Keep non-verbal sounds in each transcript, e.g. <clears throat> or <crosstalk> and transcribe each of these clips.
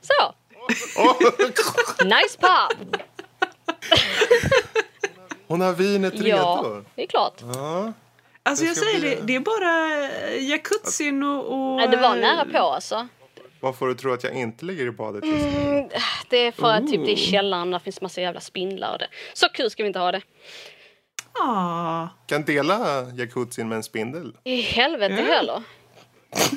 Så. <laughs> Nice pop! Hon har vinet redo. Ja, det är klart. Ja. Alltså Det jag säger bli- det, det är bara eh, jacuzzin och... och Nej, det var eh, nära på alltså. Vad får du tro att jag inte ligger i badet just nu? Mm, det är för att typ det är källaren, där finns massa jävla spindlar och det. Så kul ska vi inte ha det. Ah, Kan dela jacuzzin med en spindel. I helvete Mm. heller. <laughs>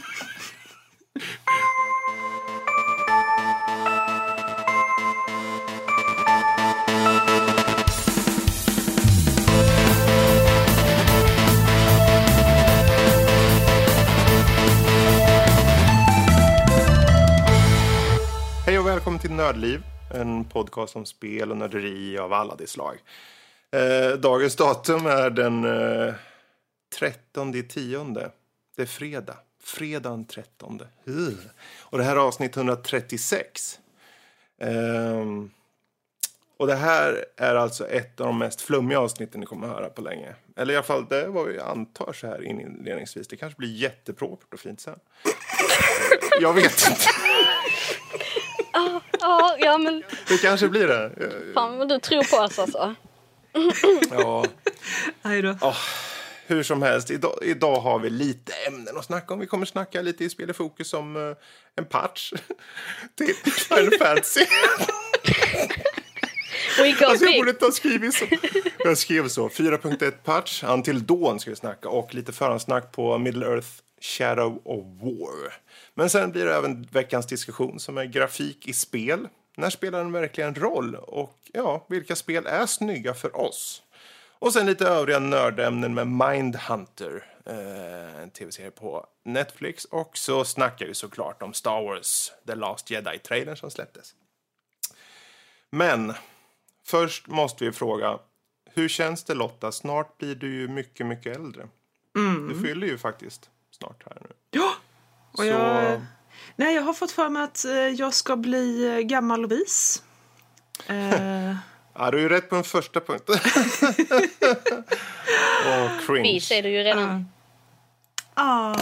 välkommen till Nördliv. En podcast om spel och nörderi av alla de slag. Eh, dagens datum är den eh, 13 tionde. Det är fredag. Fredagen 13. Uh. Och det här är avsnitt 136. Eh, och det här är alltså ett av de mest flummiga avsnitten ni kommer att höra på länge. Eller i alla fall, det var jag antar så här inledningsvis. Det kanske blir jättepropert och fint sen. jag vet inte. Ja, ja men Det kanske blir det. fan vad du tror på oss alltså. Ja, nej då. Ja, hur som helst. Idag, idag har vi lite ämnen att snacka om. Vi kommer snacka lite i Spel i fokus om eh, en patch till Final Fantasy. Alltså jag borde inte ha skrivit så. Jag skrev så. 4.1 patch. Until Dawn ska vi snacka. Och lite förhandssnack på Middle Earth Shadow of War. Men sen blir det även veckans diskussion som är grafik i spel. När spelar den verkligen roll? Och ja, vilka spel är snygga för oss? Och sen lite övriga nördämnen med Mindhunter, eh, en tv-serie på Netflix. Och så snackar vi såklart om Star Wars The Last Jedi-trailern som släpptes. Men först måste vi fråga, hur känns det Lotta? Snart blir du ju mycket, mycket äldre. Du fyller ju faktiskt snart här nu. Ja! Och Så, jag, nej, jag har fått för mig att eh, jag ska bli eh, gammal och vis. Eh, <laughs> ja, du är ju rätt på den första punkten. <laughs> Åh, cringe. Vi ser du ju redan. ah,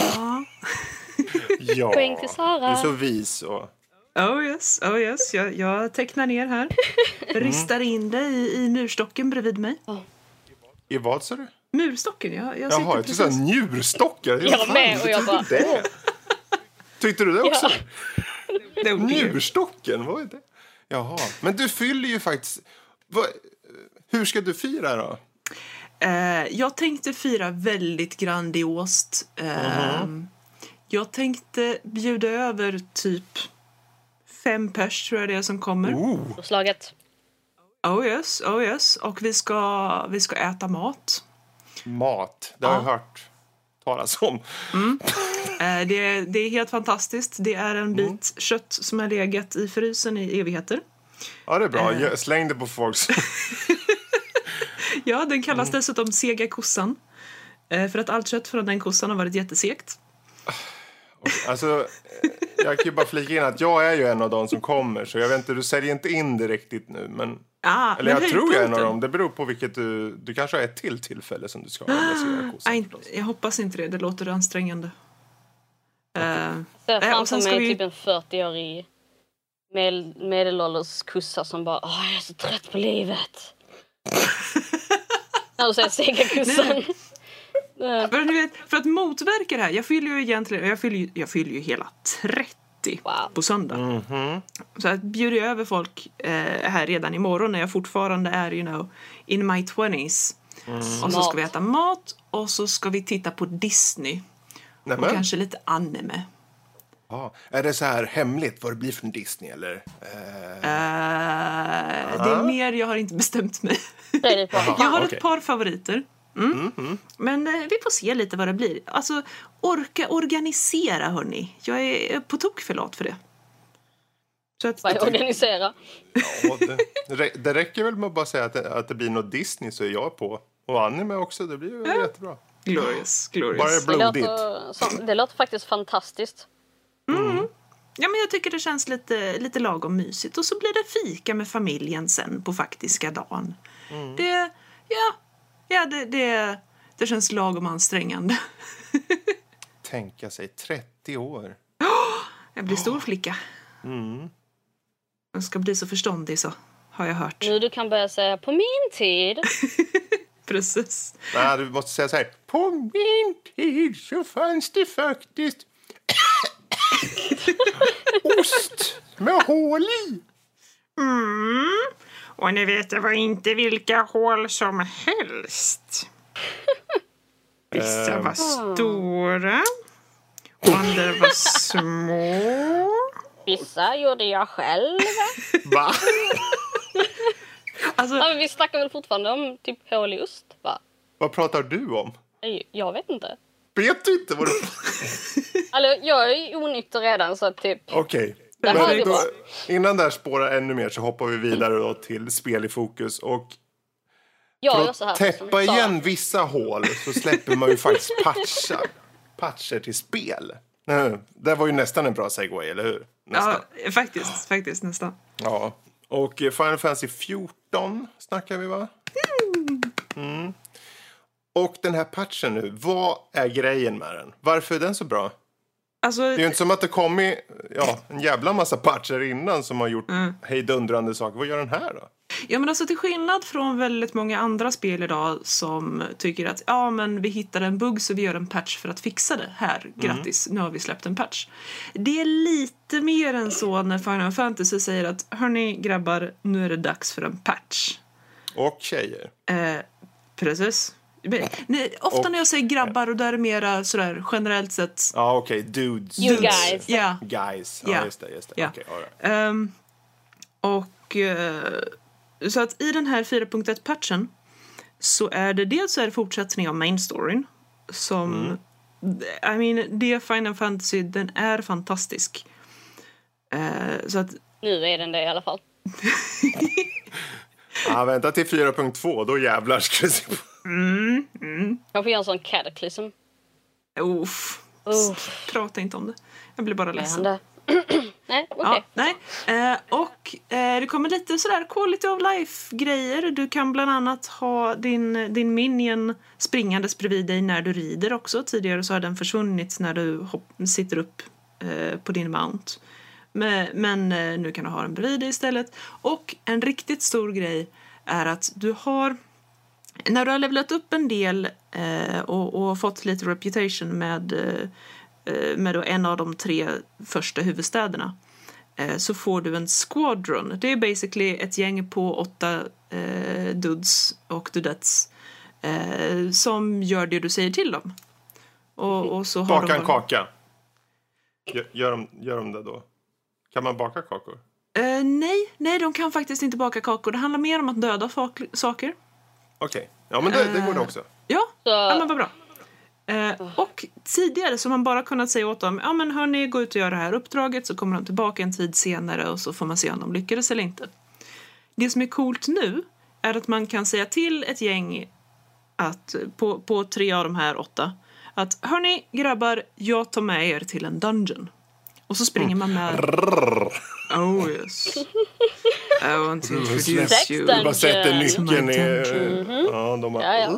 Ja, Poäng till Sara. du är så vis och... oh yes, oh yes. Jag, jag tecknar ner här. <laughs> Ristar in det i, i murstocken bredvid mig. I vad sa du? Murstocken, jag, jag Jaha, sitter jag tyckte precis... njurstockar. Jag Fan, med, och jag bara, det? Tyckte du det också? Weird. Njurstocken, vad är det? Jaha, men du fyller ju faktiskt... Vad, hur ska du fira då? Eh, jag tänkte fira väldigt grandiost. Eh, Jag tänkte bjuda över typ fem pers, tror jag det är, som kommer. Oh, Slaget. Oh yes, oh yes. Och vi ska, vi ska äta mat. Mat, det har jag Ja. hört talas om. Eh, det, är, det är helt fantastiskt. Det är en bit kött som har legat i frysen i evigheter. Ja, det är bra. Eh. Släng det på folks... <laughs> Ja, den kallas dessutom sega kossan. Eh, för att allt kött från den kossan har varit jättesegt. Alltså, eh, jag kan ju bara flika in att jag är ju en av dem som kommer, så jag vet inte, du säljer inte in det riktigt nu, men... Ah, Eller jag tror jag är en av dem. Det beror på vilket du... Du kanske har ett till tillfälle som du ska organisera kossan jag hoppas inte det. Det llåter ansträngande. Eh, Ser Nej, och framför mig vi- typ en 40-årig med, medelålders kossa som bara Åh, jag är så trött på livet. <laughs> När du säger Men du vet, för att motverka det här, jag fyller ju egentligen, jag fyller ju, jag fyller ju hela 30 Wow. på söndag. Mhm. Så jag bjuder jag över folk eh, här redan imorgon när jag fortfarande är, you know, in my 20s. Och så ska vi äta mat och så ska vi titta på Disney. Och Nämen. kanske lite anime. Ja. Är det så här hemligt vad det blir från Disney, eller? Eh, Eh, det är mer, jag har inte bestämt mig. <laughs> Jag har ett par favoriter. Mm. Men eh, vi får se lite vad det blir. Alltså, orka organisera, hörni. Jag är på tok för lat för det. Så att, vad jag organiserar. ja, det, det- räcker väl med att bara säga att det, att det blir något Disney så är jag på. Och anime också, det blir ju jättebra. glorious, glorious. Bara det blodigt. låter, det låter faktiskt fantastiskt. Ja, men jag tycker det känns lite, lite lagom mysigt. Och så blir det fika med familjen sen på faktiska dagen. Det, ja, ja det, det, det känns lagom ansträngande. Tänka sig 30 år. <gasps> Jag blir stor <gasps> flicka. Jag ska bli så förståndig så, har jag hört. Nu du kan börja säga på min tid. <laughs> Precis. Nej, du måste säga så här. På min tid så fanns det faktiskt <coughs> ost med hål i. Mm. Och ni vet, det var inte vilka hål som helst. <laughs> Vissa var stora och andra var små. Vissa gjorde jag själv. <laughs> Va? Alltså, Ja, men vi snackar väl fortfarande om typ hål i ost? Va? Vad pratar du om? Nej, Jag vet inte. Vet du inte vad du... Alltså, jag är onykter redan så typ... Okej. Här Men då, innan det här spårar ännu mer så hoppar vi vidare då till spel i fokus. Och Jag för att så här. täppa igen vissa hål så släpper man ju faktiskt patchar. Patcher till spel. Det var ju nästan en bra segway, eller hur? Nästan. ja, faktiskt, faktiskt nästan. Ja. Och Final Fantasy 14 snackar vi, va? Mm. Och den här patchen nu, vad är grejen med den? Varför är den så bra? Alltså, Det är ju inte som att det kommit ja, en jävla massa patcher innan som har gjort hejdundrande saker. Vad gör den här då? Ja men alltså till skillnad från väldigt många andra spel idag som tycker att ja men vi hittade en bugg så vi gör en patch för att fixa det. Här, grattis, nu har vi släppt en patch. Det är lite mer än så när Final Fantasy säger att hörni grabbar, nu är det dags för en patch. Och tjejer. Eh, precis. Nej, ofta Och- när jag säger grabbar och där är det mera sådär generellt sett Ja, okej. Dudes. You dudes. guys. Ja. Guys. Ja, Ja. just det. Just det. Okej, all right. Ehm, och eh, så att i den här 4.1-patchen så är det dels är det fortsättning av main storyn som I mean, det Final Fantasy, den är fantastisk. Eh, så att, Nu är den det i alla fall. <laughs> Ja, vänta till 4.2. Då jävlar ska vi se på. Jag får göra en sån cataclysm. uff, Uff. prata inte om det. Jag blir bara ledsen. <clears throat> Nej, okej. Ja, nej. Eh, och eh, det kommer lite sådär quality of life-grejer. Du kan bland annat ha din, din minion springandes bredvid dig när du rider också. Tidigare så har den försvunnit när du hopp, sitter upp eh, på din mount. Men, men eh, nu kan du ha den bredvid dig istället. Och en riktigt stor grej är att du har när du har levlat upp en del eh, och, och fått lite reputation med, eh, med en av de tre första huvudstäderna eh, så får du en squadron. Det är basically ett gäng på åtta eh, dudes och dudettes eh, som gör det du säger till dem. Och, och så har Baka de en kaka. Gör, gör, de, gör de det då? Kan man baka kakor? Eh, nej, nej, de kan faktiskt inte baka kakor. Det handlar mer om att döda saker. Okej. Ja, men det, det går det också. Ja, Så- ja men vad bra. Eh, och tidigare så har man bara kunnat säga åt dem, ja men hörni, gå ut och gör det här uppdraget så kommer de tillbaka en tid senare och så får man se om de lyckades eller inte. Det som är coolt nu är att man kan säga till ett gäng att på, på tre av de här åtta att hörni grabbar, jag tar med er till en dungeon. Och så springer man med... Oh yes. I want to introduce Sex you. dungeon. Bara sätter nyckeln i... Mm-hmm. Ja, de bara... Ja, ja.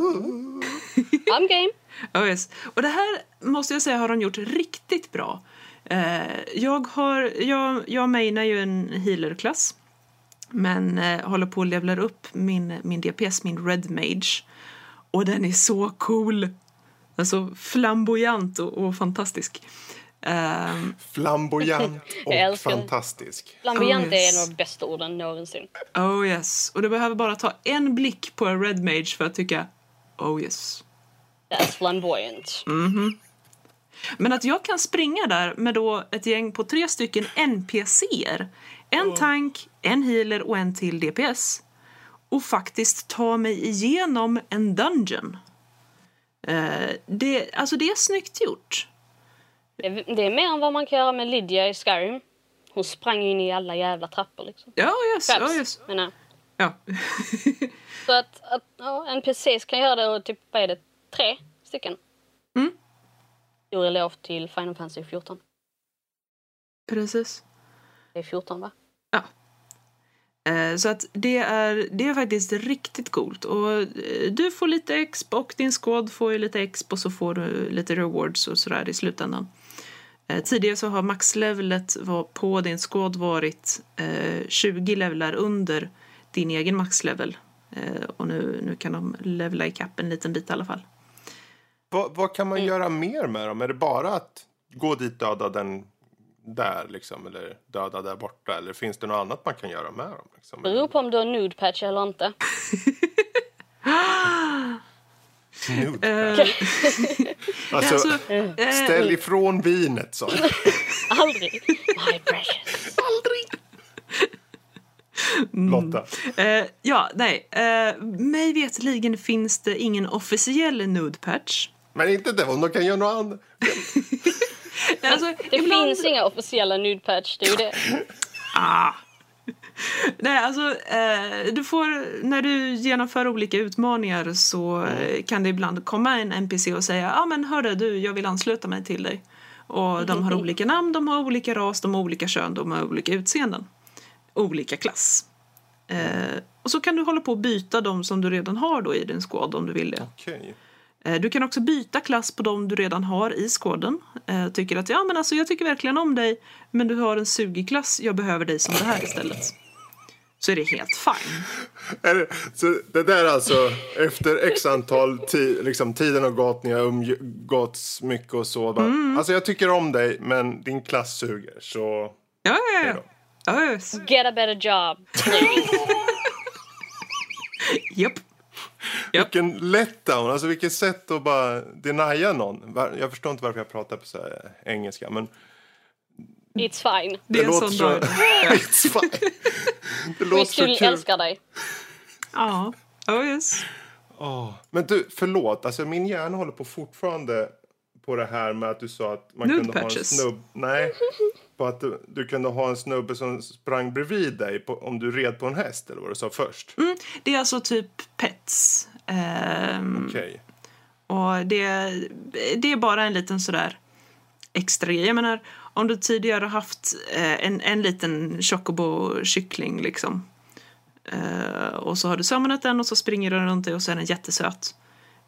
I'm game. <laughs> Oh yes. Och det här måste jag säga har de gjort riktigt bra. Eh, jag, har, jag, jag mainar ju en healerklass. Men eh, håller på att levla upp min, min DPS, min Red Mage. Och den är så cool! Alltså flamboyant och, och fantastisk. Ehm, Flamboyant <laughs> och fantastisk. Flamboyant Oh, yes. är en av de bästa orden någonsin. oh yes. Och du behöver bara ta en blick på en Red Mage för att tycka oh yes. That's flamboyant. Men att jag kan springa där med då ett gäng på tre stycken NPCer. En tank, en healer och en till DPS. Och faktiskt ta mig igenom en dungeon. Eh, det, alltså det är snyggt gjort. Det är, det är mer än vad man kan göra med Lydia i Skyrim. Hon sprang in i alla jävla trappor liksom. Ja, yes, Traps, ja, yes. jag. Ja. Så att, att ja, NPCs kan göra det och typ, vad är det, tre stycken? Mm. Stor eloge till Final Fantasy 14. Precis. Det är 14 va? Ja. Eh, Så att det är, det är faktiskt riktigt coolt. Och eh, du får lite exp och din squad får ju lite exp och så får du lite rewards och sådär i slutändan. Eh, tidigare så har maxlevelet på din squad varit eh, 20 levlar under din egen maxlevel. Eh, och nu, nu kan de levla ikapp en liten bit i alla fall. Vad, vad kan man göra mer med dem? Är det bara att gå dit döda den där liksom? Eller döda där borta? Eller finns det något annat man kan göra med dem? Liksom? Beror på om du har nude patch eller inte. <laughs> Eh, <laughs> Alltså, alltså, eh, ställ ifrån vinet så. <laughs> Aldrig. My precious. Lotta. Eh, ja, nej. Uh, mig vetligen finns det ingen officiell nude patch. Men inte det, om de kan göra något annat. <laughs> Alltså, Det ibland- finns inga officiella nude patch, det är ju det. Ah. <laughs> Nej, alltså, eh, du får, när du genomför olika utmaningar så eh, kan det ibland komma en NPC och säga ah, men hörru du, jag vill ansluta mig till dig. Och de har olika namn, de har olika ras, de har olika kön, de har olika utseenden. Olika klass. Eh, och så kan du hålla på och byta de som du redan har då i din squad om du vill det. Okej. Eh, Du kan också byta klass på de du redan har i skåden. Eh, Tycker att ja men alltså jag tycker verkligen om dig men du har en sugig klass, jag behöver dig som det här istället. Så är det helt fine. Så det där alltså, efter x antal ti, liksom, tiden har gått, ni har umgåtts mycket och så. Bara, Mm. Alltså jag tycker om dig, men din klass suger. Så Ja, ja, ja. ja yes. Get a better job. <laughs> Japp. vilken letdown, alltså vilket sätt att bara denia någon. Jag förstår inte varför jag pratar på så här engelska, men It's fine. Det är en sån så... dag. <laughs> It's fine. Det låter så kul. älskar dig. Ja. Oh, yes. Åh, Men du, förlåt. Alltså min hjärna håller på fortfarande på det här med att du sa att man Nude kunde ha en patches. snubb... Nej. På att du, du kunde ha en snubbe som sprang bredvid dig på, om du red på en häst, eller vad du sa först. Mm, det är alltså typ pets. Ehm, Okej. Och det, det är bara en liten sådär extra grej. Jag menar, om du tidigare har haft eh, en, en liten chocobo-kyckling liksom. Eh, och så har du samlat den och så springer den runt dig och så är den jättesöt.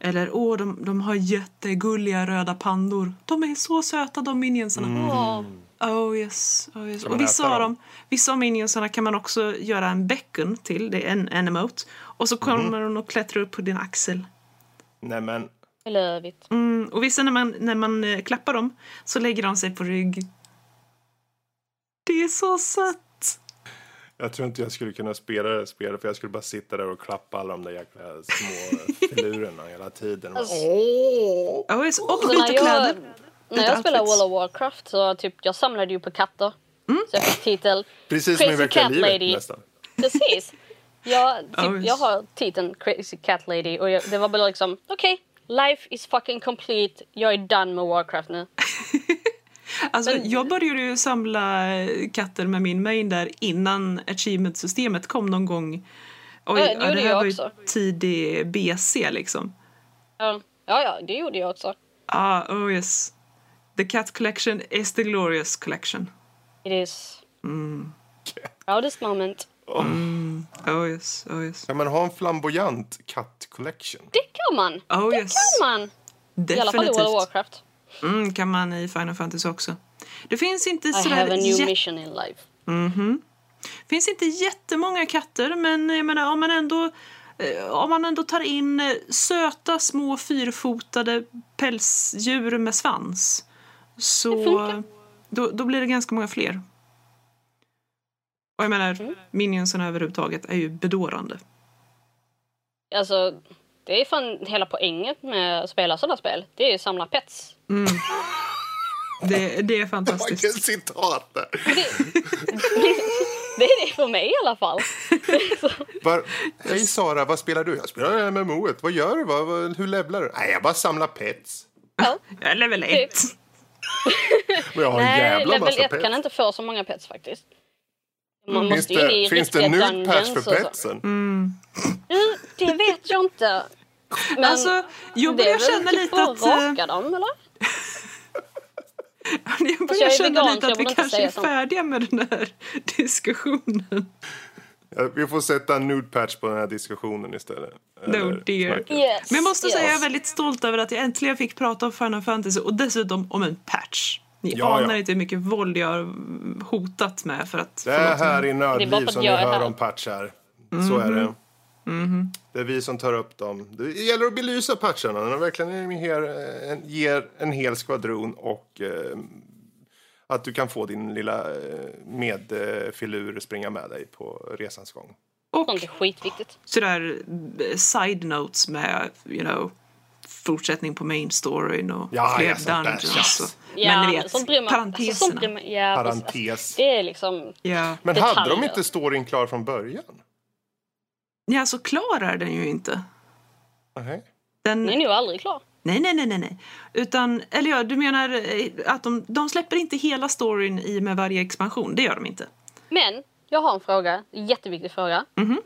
Eller åh, de, de har jättegulliga röda pandor. De är så söta de minionsarna. Åh, Oh yes, oh yes. Och vissa av dem? vissa av minionsarna kan man också göra en beckon till, det är en, en emote. Och så kommer de och klättrar upp på din axel. Nej, men... I love it. Mm, och vissa när man, när man eh, klappar dem så lägger de sig på rygg. Det är så sött! Jag tror inte jag skulle kunna spela det spelet för jag skulle bara sitta där och klappa alla de där jäkla små <laughs> filurerna hela tiden. Alltså, Åh! Oh, yes. Och byta när jag, kläder. när jag spelade outfits. World of Warcraft så typ, jag samlade ju på katter. Mm. Så jag fick titel. Precis som i Crazy verkliga livet Lady. nästan. Precis. <laughs> Jag, typ, Oh, yes. jag har titeln Crazy Cat Lady och jag, det var bara liksom okej, life is fucking complete. Jag är done med Warcraft nu. <laughs> Alltså, Men- jag började ju samla katter med min main där innan achievement-systemet kom någon gång. Oj, Ja, det ja, det här jag var ju tidig BC liksom. Ja, ja, ja, det gjorde jag också. Ah, oh yes. The cat collection is the glorious collection. It is. Mm. Proudest moment. Oh yes, oh yes. Kan man ha en flamboyant cat collection? Det kan man. Oh det yes. kan man. I alla fall i World of Definitivt. Warcraft. Mm, kan man i Final Fantasy också. Det finns inte I sådär have a new mission in life. finns inte jättemånga katter men jag menar om man ändå eh, om man ändå tar in eh, söta små fyrfotade pälsdjur med svans så då, då blir det ganska många fler. Och jag menar, Mm. minionsarna överhuvudtaget är ju bedårande. Alltså, det är fan hela poängen med att spela sådana spel. Det är ju att samla pets. Det, det är fantastiskt. Vilket citat där! Det är det för mig i alla fall. Var, <laughs> Hej Sara, vad spelar du? Jag spelar MMO. Vad gör du? Vad, vad, hur levlar du? Nej, jag bara samlar pets. ja. Jag är level Typ. 1. Men jag har en Nej, jävla level massa 1 pets. kan inte få så många pets faktiskt. Man Finns måste ju in i det, finns det nude patch för petsen? Du, det vet jag inte. Men Alltså, jag det är börjar väl känna typ lite för att... eh, raka dem eller? <laughs> Jag jag börjar är känna vegan, lite att vi kanske är färdiga med den här <laughs> diskussionen. Ja, Vi får sätta en nude patch på den här diskussionen istället. No dear. Yes, Men jag måste yes. säga jag är väldigt stolt över att jag äntligen fick prata om Final Fantasy och dessutom om en patch. Ni Ja, anar ja. inte hur mycket våld jag har hotat med för att... Det är här i Nördliv som ni hör här. om patchar. Så är det. Det är vi som tar upp dem. Det gäller att belysa patcharna. När de verkligen ger en, ger en hel skvadron och eh, att du kan få din lilla eh, medfilur springa med dig på resans gång. Och sådär eh, side notes med, you know, fortsättning på main storyn och Ja, fler ja, dungeons. Och, Ja, men ni vet, sånt bryr man, parenteserna. Alltså, sånt bryr man, ja, precis. Parentes. Alltså, det är liksom... ja. Men hade de inte storyn klar från början? ja, så klar är den ju inte. Nej. Den, Den är nog aldrig klar. Nej, nej, nej, nej. Utan, eller ja, du menar eh, att de, de släpper inte hela storyn i med varje expansion. Det gör de inte. Men jag har en fråga, en jätteviktig fråga. Mhm.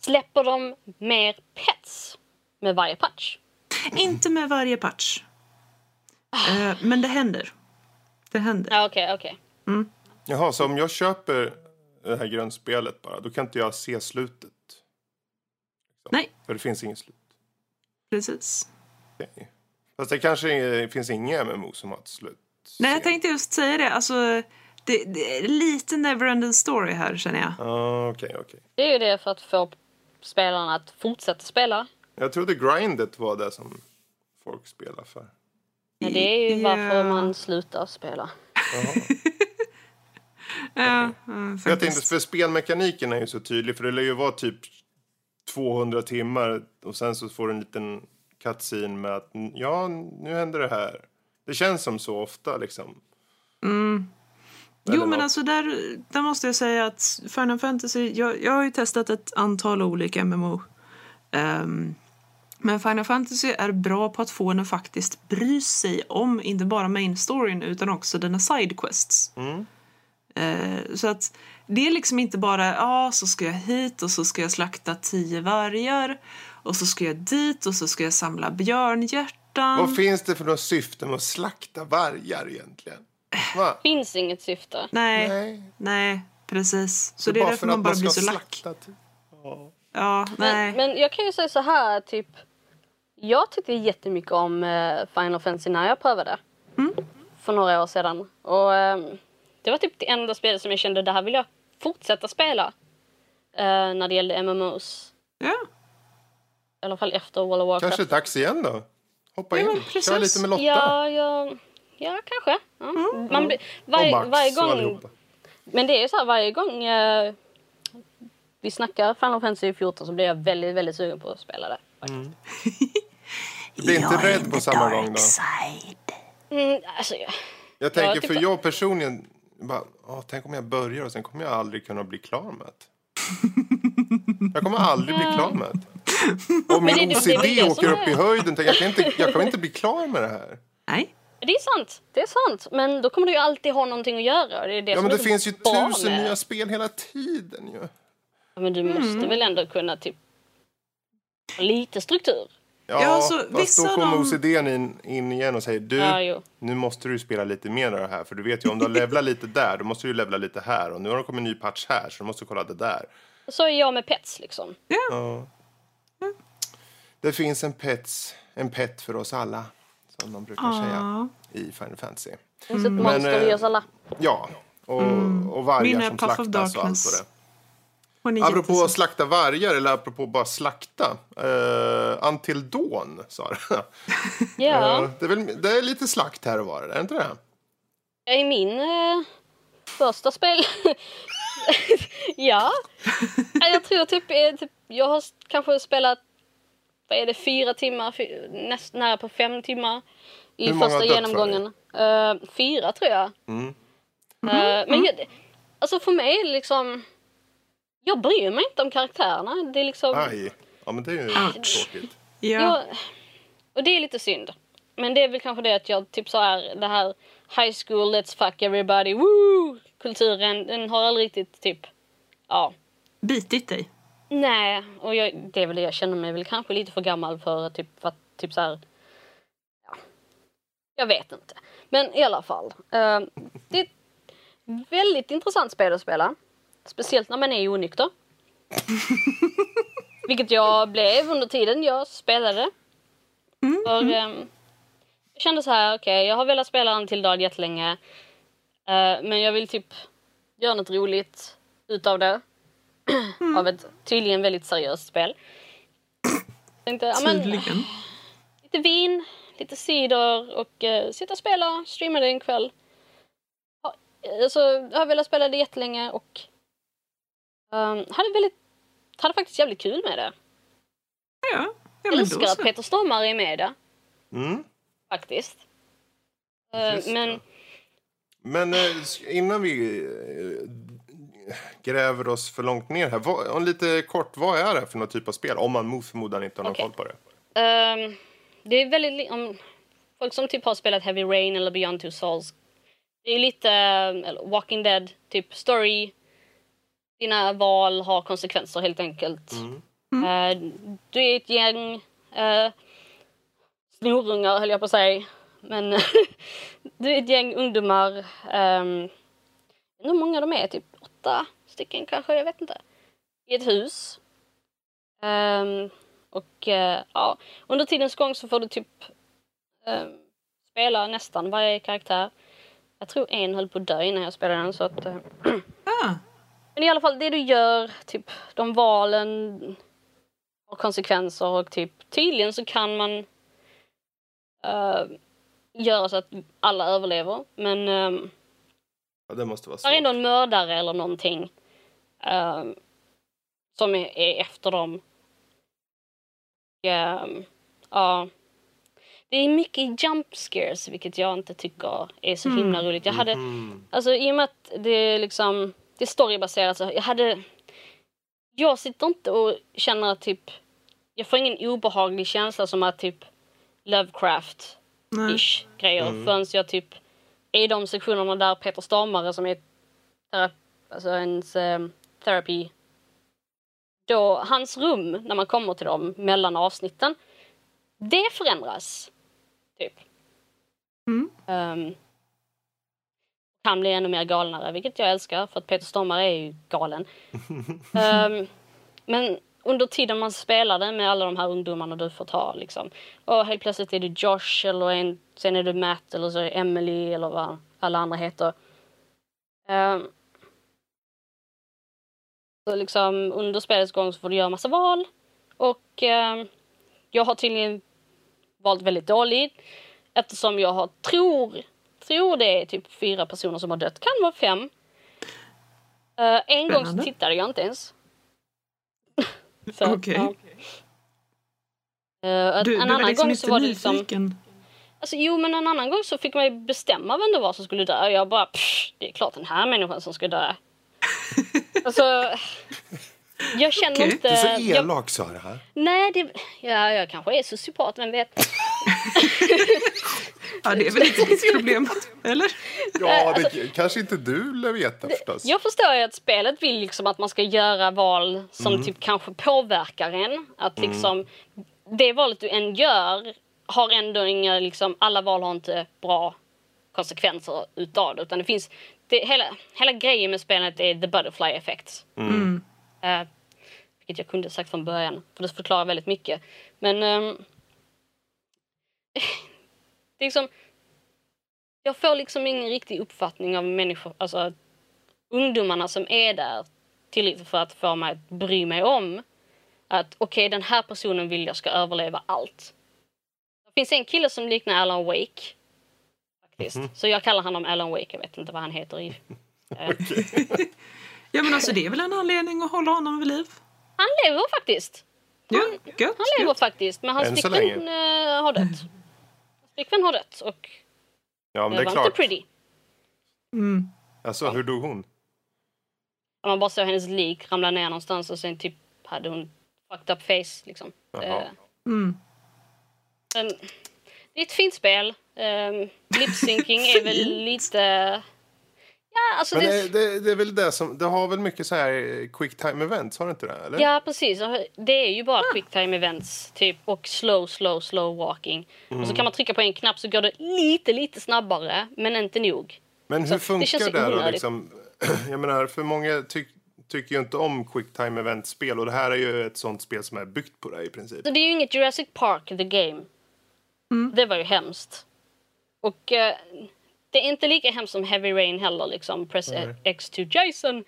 Släpper de mer pets med varje patch? Inte med varje patch. Eh, men det händer. Det händer. Ja, okej, okej. Jaha, så om jag köper det här grundspelet bara, då kan inte jag se slutet? Nej, För det finns inget slut. precis. Okej. Fast det kanske finns inga MMO som har ett slut. Nej, jag tänkte just säga det. Alltså, det, det är lite neverending story här, känner jag. Ah, Okej, okej. Det är ju det för att få spelarna att fortsätta spela. Jag trodde grindet var det som folk spelar för. Men det är ju Ja. varför man slutar spela. <laughs> Ja, ja, Jag tänkte, för spelmekaniken är ju så tydlig, för det lär ju vara typ 200 timmar och sen så får du en liten cutscene med att ja, nu händer det här. Det känns som så ofta liksom. Jo, Eller men något. alltså där, där måste jag säga att Final Fantasy... Jag, jag har ju testat ett antal olika MMO. Ehm, men Final Fantasy är bra på att få en att faktiskt bry sig om inte bara main storyn utan också dina side quests. Eh, så att det är liksom inte bara ja, så ska jag hit och så ska jag slakta tio vargar och så ska jag dit och så ska jag samla björnhjärtan. Vad finns det för något syfte med att slakta vargar egentligen? Va? Finns inget syfte. Nej, nej, Nej. precis. Så det är därför man bara blir så lack. typ. Ja, nej. Men, men jag kan ju säga så här, typ. Jag tyckte jättemycket om eh, Final Fantasy när jag prövade. För några år sedan. Och ehm, det var typ det enda spelet som jag kände, det här vill jag fortsätta spela. Eh, när det gällde MMOs. Ja. I alla fall efter World of Warcraft. Kanske dags igen då? Hoppa Ja, in, precis. kör lite med Lotta. Ja, ja, ja kanske. Ja. Man blir, och varje, Max varje och gång, allihopa. men det är ju så här varje gång eh, vi snackar Final Fantasy 14 så blir jag väldigt, väldigt sugen på att spela det. <laughs> Du blir inte rädd på samma gång då? Mm, alltså, jag, Jag tänker, typ för jag personligen, bara, åh, tänk om jag börjar och sen kommer jag aldrig kunna bli klar med det. Jag kommer aldrig bli klar med det. Om min OCD det åker upp i höjden, tänk, jag, kan inte, jag kommer inte bli klar med det här. Nej. det är sant, det är sant. Men då kommer du ju alltid ha någonting att göra. Det är det Ja, men det finns ju tusen med- nya spel hela tiden ju. Ja, Men du måste väl ändå kunna typ ha lite struktur. Ja, Ja, alltså, fast då kommer de- OCDn in, in igen och säger du, Ja, nu måste du spela lite mer av det här. För du vet ju, om du har <laughs> levlat lite där, då måste du levla lite här. Och nu har det kommit en ny patch här, så du måste kolla det där. Så är jag med pets liksom. Ja. Det finns en, pets, en pet för oss alla, som de brukar säga i Final Fantasy. Det finns ett monster eh, i oss alla. Ja, och, och vargar Min är som slaktas och allt vad det Apropå att slakta vargar, eller apropå bara slakta. Uh, Until Dawn, sa du. Ja, <laughs> Eh, det, är väl, det är lite slakt här och var, är det inte det? i min eh, första spel... <laughs> ja. Ja, Jag tror typ, eh, typ, jag har kanske spelat, vad är det, fyra timmar, fy, näst nära på fem timmar. I Hur första dött för genomgången. Eh, fyra tror jag. Mm. Eh, men jag, alltså för mig är det liksom, jag bryr mig inte om käractärerna. Det är liksom, Aj. Ja, men det är ju tråkigt. Ja. jag, och det är lite synd. Men det är väl kanske det att jag typ så här, det här high school, let's fuck everybody, woo! Kulturen, den har aldrig riktigt typ, ja. Bitit dig. Nej, och jag, det är väl det jag känner mig väl kanske lite för gammal för typ, för att typ så här, ja. Jag vet inte. Men i alla fall. eh, det är ett väldigt intressant spel att spela. Speciellt när man är onykter. <laughs> Vilket jag blev under tiden jag spelade. För, ehm, Jag kände så här, okej, jag har velat spela Until Dawn jättelänge. Eh, men jag vill typ göra något roligt utav det. Av ett tydligen väldigt seriöst spel. Tänkte, ja, men, Tydligen. lite vin, lite cider och uh, sitta och spela, streama det en kväll. Ha, alltså, jag har velat spela det jättelänge och um, hade, väldigt, hade faktiskt jävligt kul med det. Ja, ja men älskar att så. Peter Stormare är med det, Mm. faktiskt. Det. men Men eh, innan vi eh, gräver oss för långt ner här. Vad, lite kort, vad är det för någon typ av spel? Om man mot förmodan inte har någon Okej. koll på det. Ehm, det är väldigt... Om folk som typ har spelat Heavy Rain eller Beyond Two Souls. Det är lite eh, eller Walking Dead, typ story. Dina val har konsekvenser helt enkelt. Eh, du är ett gäng uh, snorungar höll jag på att säga. Men <laughs> du är ett gäng ungdomar. Um, hur många de är? Typ åtta stycken kanske, jag vet inte. I ett hus. Ehm, och eh, ja, under tidens gång så får du typ eh, spela nästan varje karaktär. Jag tror en höll på att dö innan jag spelade den så att... eh, <clears throat> Ah, men i alla fall det du gör, typ de valen har konsekvenser och typ tydligen så kan man eh, göra så att alla överlever. Men um, Ja, det måste vara svårt. är ändå en mördare eller någonting eh, som är, är efter dem. Och, ehm, ja. Det är mycket jump scares vilket jag inte tycker är så himla roligt. Jag hade, Mm. alltså i och med att det är liksom, det är storybaserat så jag hade, jag sitter inte och känner att typ, jag får ingen obehaglig känsla som att typ Lovecraft nej. ish grejer förrän jag typ är i de sektionerna där Peter Stormare som är terap- alltså ens eh, therapy då hans rum när man kommer till dem mellan avsnitten det förändras typ. Mm. Um, kan bli ännu mer galnare vilket jag älskar för att Peter Stormare är ju galen. <laughs> Ehm, men under tiden man spelade med alla de här ungdomarna du får ta liksom. Och helt plötsligt är du Josh eller en, sen är du Matt eller så är det Emily eller vad alla andra heter. Ehm, så liksom under spelets gång så får du göra massa val. Och ehm, jag har tydligen valt väldigt dåligt. Eftersom jag har, tror, tror det är typ fyra personer som har dött. Kan vara fem. Eh, en gång så tittade jag inte ens. <laughs> så, Okej. ja. Eh, Du, en du var annan liksom gång så var det liksom... nyfiken. Alltså, jo, men en annan gång så fick man ju bestämma vem det var som skulle dö. Jag bara, pff, det är klart den här människan som ska dö. <laughs> alltså, jag känner Okej. inte... Du är så jag, elak Sara. här. nej, det, ja, jag kanske är sociopat, vem vet. Ja, det är väl inte ditt problem, eller? Ja, det kanske inte du lär veta förstås. Jag förstår ju att spelet vill liksom att man ska göra val som typ kanske påverkar en. Att liksom, det valet du än gör har ändå inga, liksom, alla val har inte bra konsekvenser utav det. Utan det finns, det, hela, hela grejen med spelet är the butterfly effect. Mm. Eh, vilket jag kunde sagt från början, för det förklarar väldigt mycket. Men... ehm, det är liksom... Jag får liksom ingen riktig uppfattning av människor, alltså ungdomarna som är där tillräckligt för att få mig att bry mig om att okej, den här personen vill jag ska överleva allt. Det finns en kille som liknar Alan Wake. Faktiskt. Så jag kallar honom Alan Wake, jag vet inte vad han heter i... <laughs> <laughs> Ja, men alltså det är väl en anledning att hålla honom vid liv? Han lever faktiskt. Ja, gött. Han lever gött. faktiskt, men hans flickvän eh, har dött. Flickvän har dött och Ja, men det är var inte klart. pretty. Mm. Alltså, hur dog hon? Man bara såg hennes lik ramla ner någonstans och sen typ hade hon fucked up face liksom. Jaha. Mm. men det är ett fint spel. Um, Lipsyncing är väl lite... Ja, alltså Men det... det, det, det är väl det som, det har väl mycket så här eh, quick time events, har det inte det? Eller? Ja, precis. Det är ju bara quick time events typ, och slow, slow, slow walking. Och så kan man trycka på en knapp så går det lite, lite snabbare, men inte nog. Men hur Så det funkar känns det, då? Liksom, <clears throat> jag menar, för många tyck, tycker ju inte om quick time event-spel och det här är ju ett sånt spel som är byggt på det i princip. Så det är ju inget Jurassic Park the game. Det var ju hemskt. Och eh, det är inte lika hemskt som Heavy Rain heller liksom. Press Nej. X to Jason.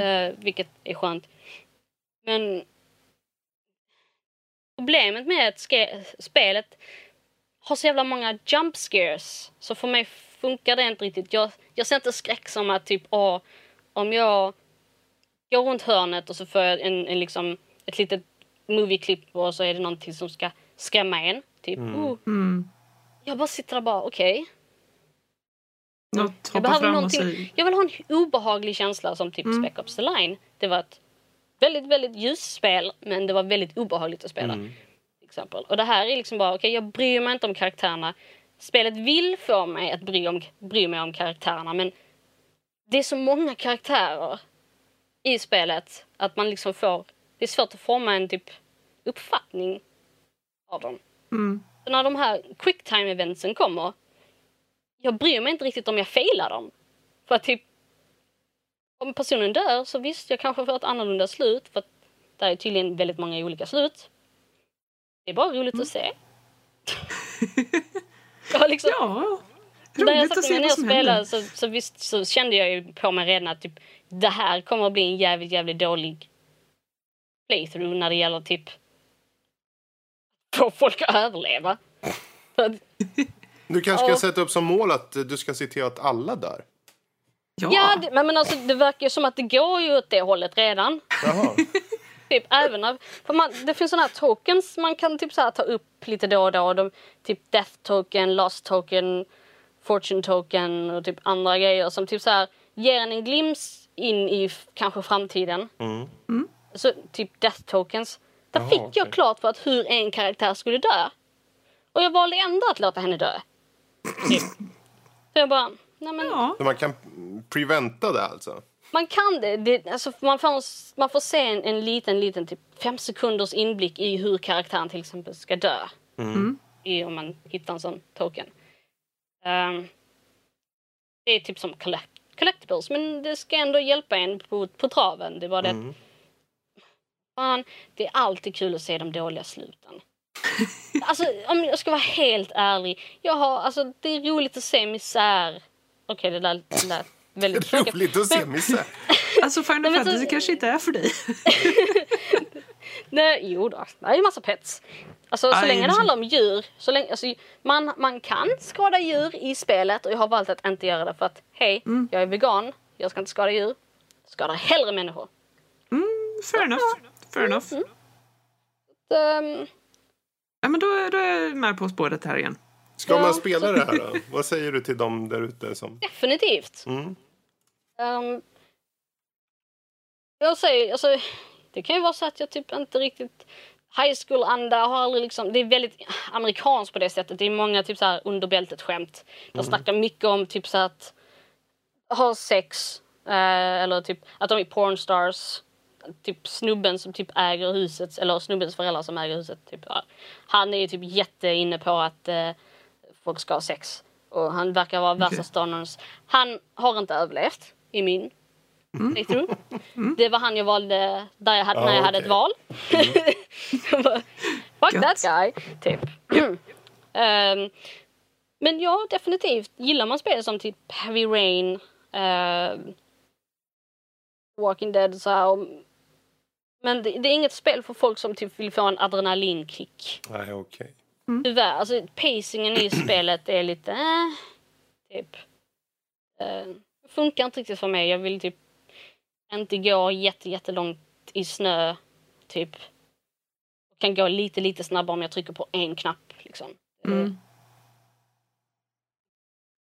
Eh, vilket är skönt. Men problemet med att spelet har så jävla många jump scares. Så för mig funkar det inte riktigt. Jag, jag ser inte skräck som att typ, åh, om jag går runt hörnet och så får jag en, en liksom, ett litet movieklipp och så är det någonting som ska skrämma en. Typ, oh. Mm. Jag bara sitter där bara, okej. Något Jag behöver någonting. Jag vill ha en obehaglig känsla som typ Spec Ops The Line. Det var ett väldigt, väldigt ljust spel men det var väldigt obehagligt att spela. Mm. Exempel. Och det här är liksom bara, okej jag bryr mig inte om karaktärerna. Spelet vill få mig att bry, om, bry mig om karaktärerna men det är så många karaktärer i spelet att man liksom får, det är svårt att forma en typ uppfattning av dem. Mm. Så när de här quicktime eventsen kommer, jag bryr mig inte riktigt om jag failar dem. För att typ, om personen dör så visst, jag kanske får ett annorlunda slut för att det är tydligen väldigt många olika slut. Det är bara roligt att se. <laughs> jag har liksom, Ja, när jag roligt satte mig ner och spelade så, så visst så kände jag ju på mig redan att typ, det här kommer att bli en jävligt, jävligt dålig playthrough när det gäller typ få folk att överleva. <laughs> Du kanske ska sätta upp som mål att du ska se till att alla dör. Ja, Ja, det, men men alltså, det verkar ju som att det går ju åt det hållet redan. Jaha. <laughs> Typ, även av, för man, det finns såna här tokens man kan typ så här ta upp lite då och då. De, typ Death token, Lost token, Fortune token och typ andra grejer som typ så här ger en en glimt in i kanske framtiden. Mm. Så typ Death tokens. Där Jaha, fick jag okej. klart för att hur en karaktär skulle dö. Och jag valde ändå att låta henne dö. Typ. Så jag bara, nej men ja. Så man kan preventa det alltså? Man kan det. det alltså man, får, man får se en, en liten, liten typ fem sekunders inblick i hur karaktären till exempel ska dö. I, om man hittar en sån token. Ehm, det är typ som collect, collectibles men det ska ändå hjälpa en på, på traven. Det var det att, fan, det är alltid kul att se de dåliga sluten. Alltså om jag ska vara helt ärlig. Jag har, alltså, det är roligt att se misär. Okej det lät, det lät väldigt <laughs> tråkigt. Roligt att se misär. <laughs> Alltså Final men så- Fantasy kanske inte är för dig. <laughs> Nej, jo då. Det är ju massa pets. Alltså så Aj, länge det handlar om djur. Så länge, alltså, man, man kan skada djur i spelet och jag har valt att inte göra det för att hej, Mm. jag är vegan. Jag ska inte skada djur. Skadar hellre människor. Fair enough. Fair enough. Ehm, Ja, men då, då är jag med på spåret här igen. Ska Ja, man spela det här då? Vad säger du till dem där ute som... definitivt. Mm. Ehm, jag säger, alltså, det kan ju vara så att jag typ inte riktigt High school-anda har aldrig liksom, det är väldigt amerikanskt på det sättet. Det är många typ så här underbältet skämt. De snackar mycket om typ så att ha sex eh, eller typ att de är pornstars. Typ snubben som typ äger huset eller snubbens föräldrar som äger huset. Typ, ja. Han är ju typ jätte inne på att eh, folk ska ha sex. Och han verkar vara värsta stoners. Han har inte överlevt i min playthrough. Det var han jag valde där jag hade, Ja, när jag hade okej. ett val. <laughs> Bara, Fuck that guy, typ. <clears throat> Ehm, men ja, definitivt. Gillar man spel som typ Heavy Rain, ehm, Walking Dead så här. och- Men det, det är inget spel för folk som typ vill få en adrenalinkick. Nej, okej. Tyvärr, alltså pacingen i <clears throat> spelet är lite, eh, typ. Eh, funkar inte riktigt för mig. Jag vill typ inte gå jätte, jättelångt i snö, typ. Jag kan gå lite, lite snabbare om jag trycker på en knapp, liksom. Mm.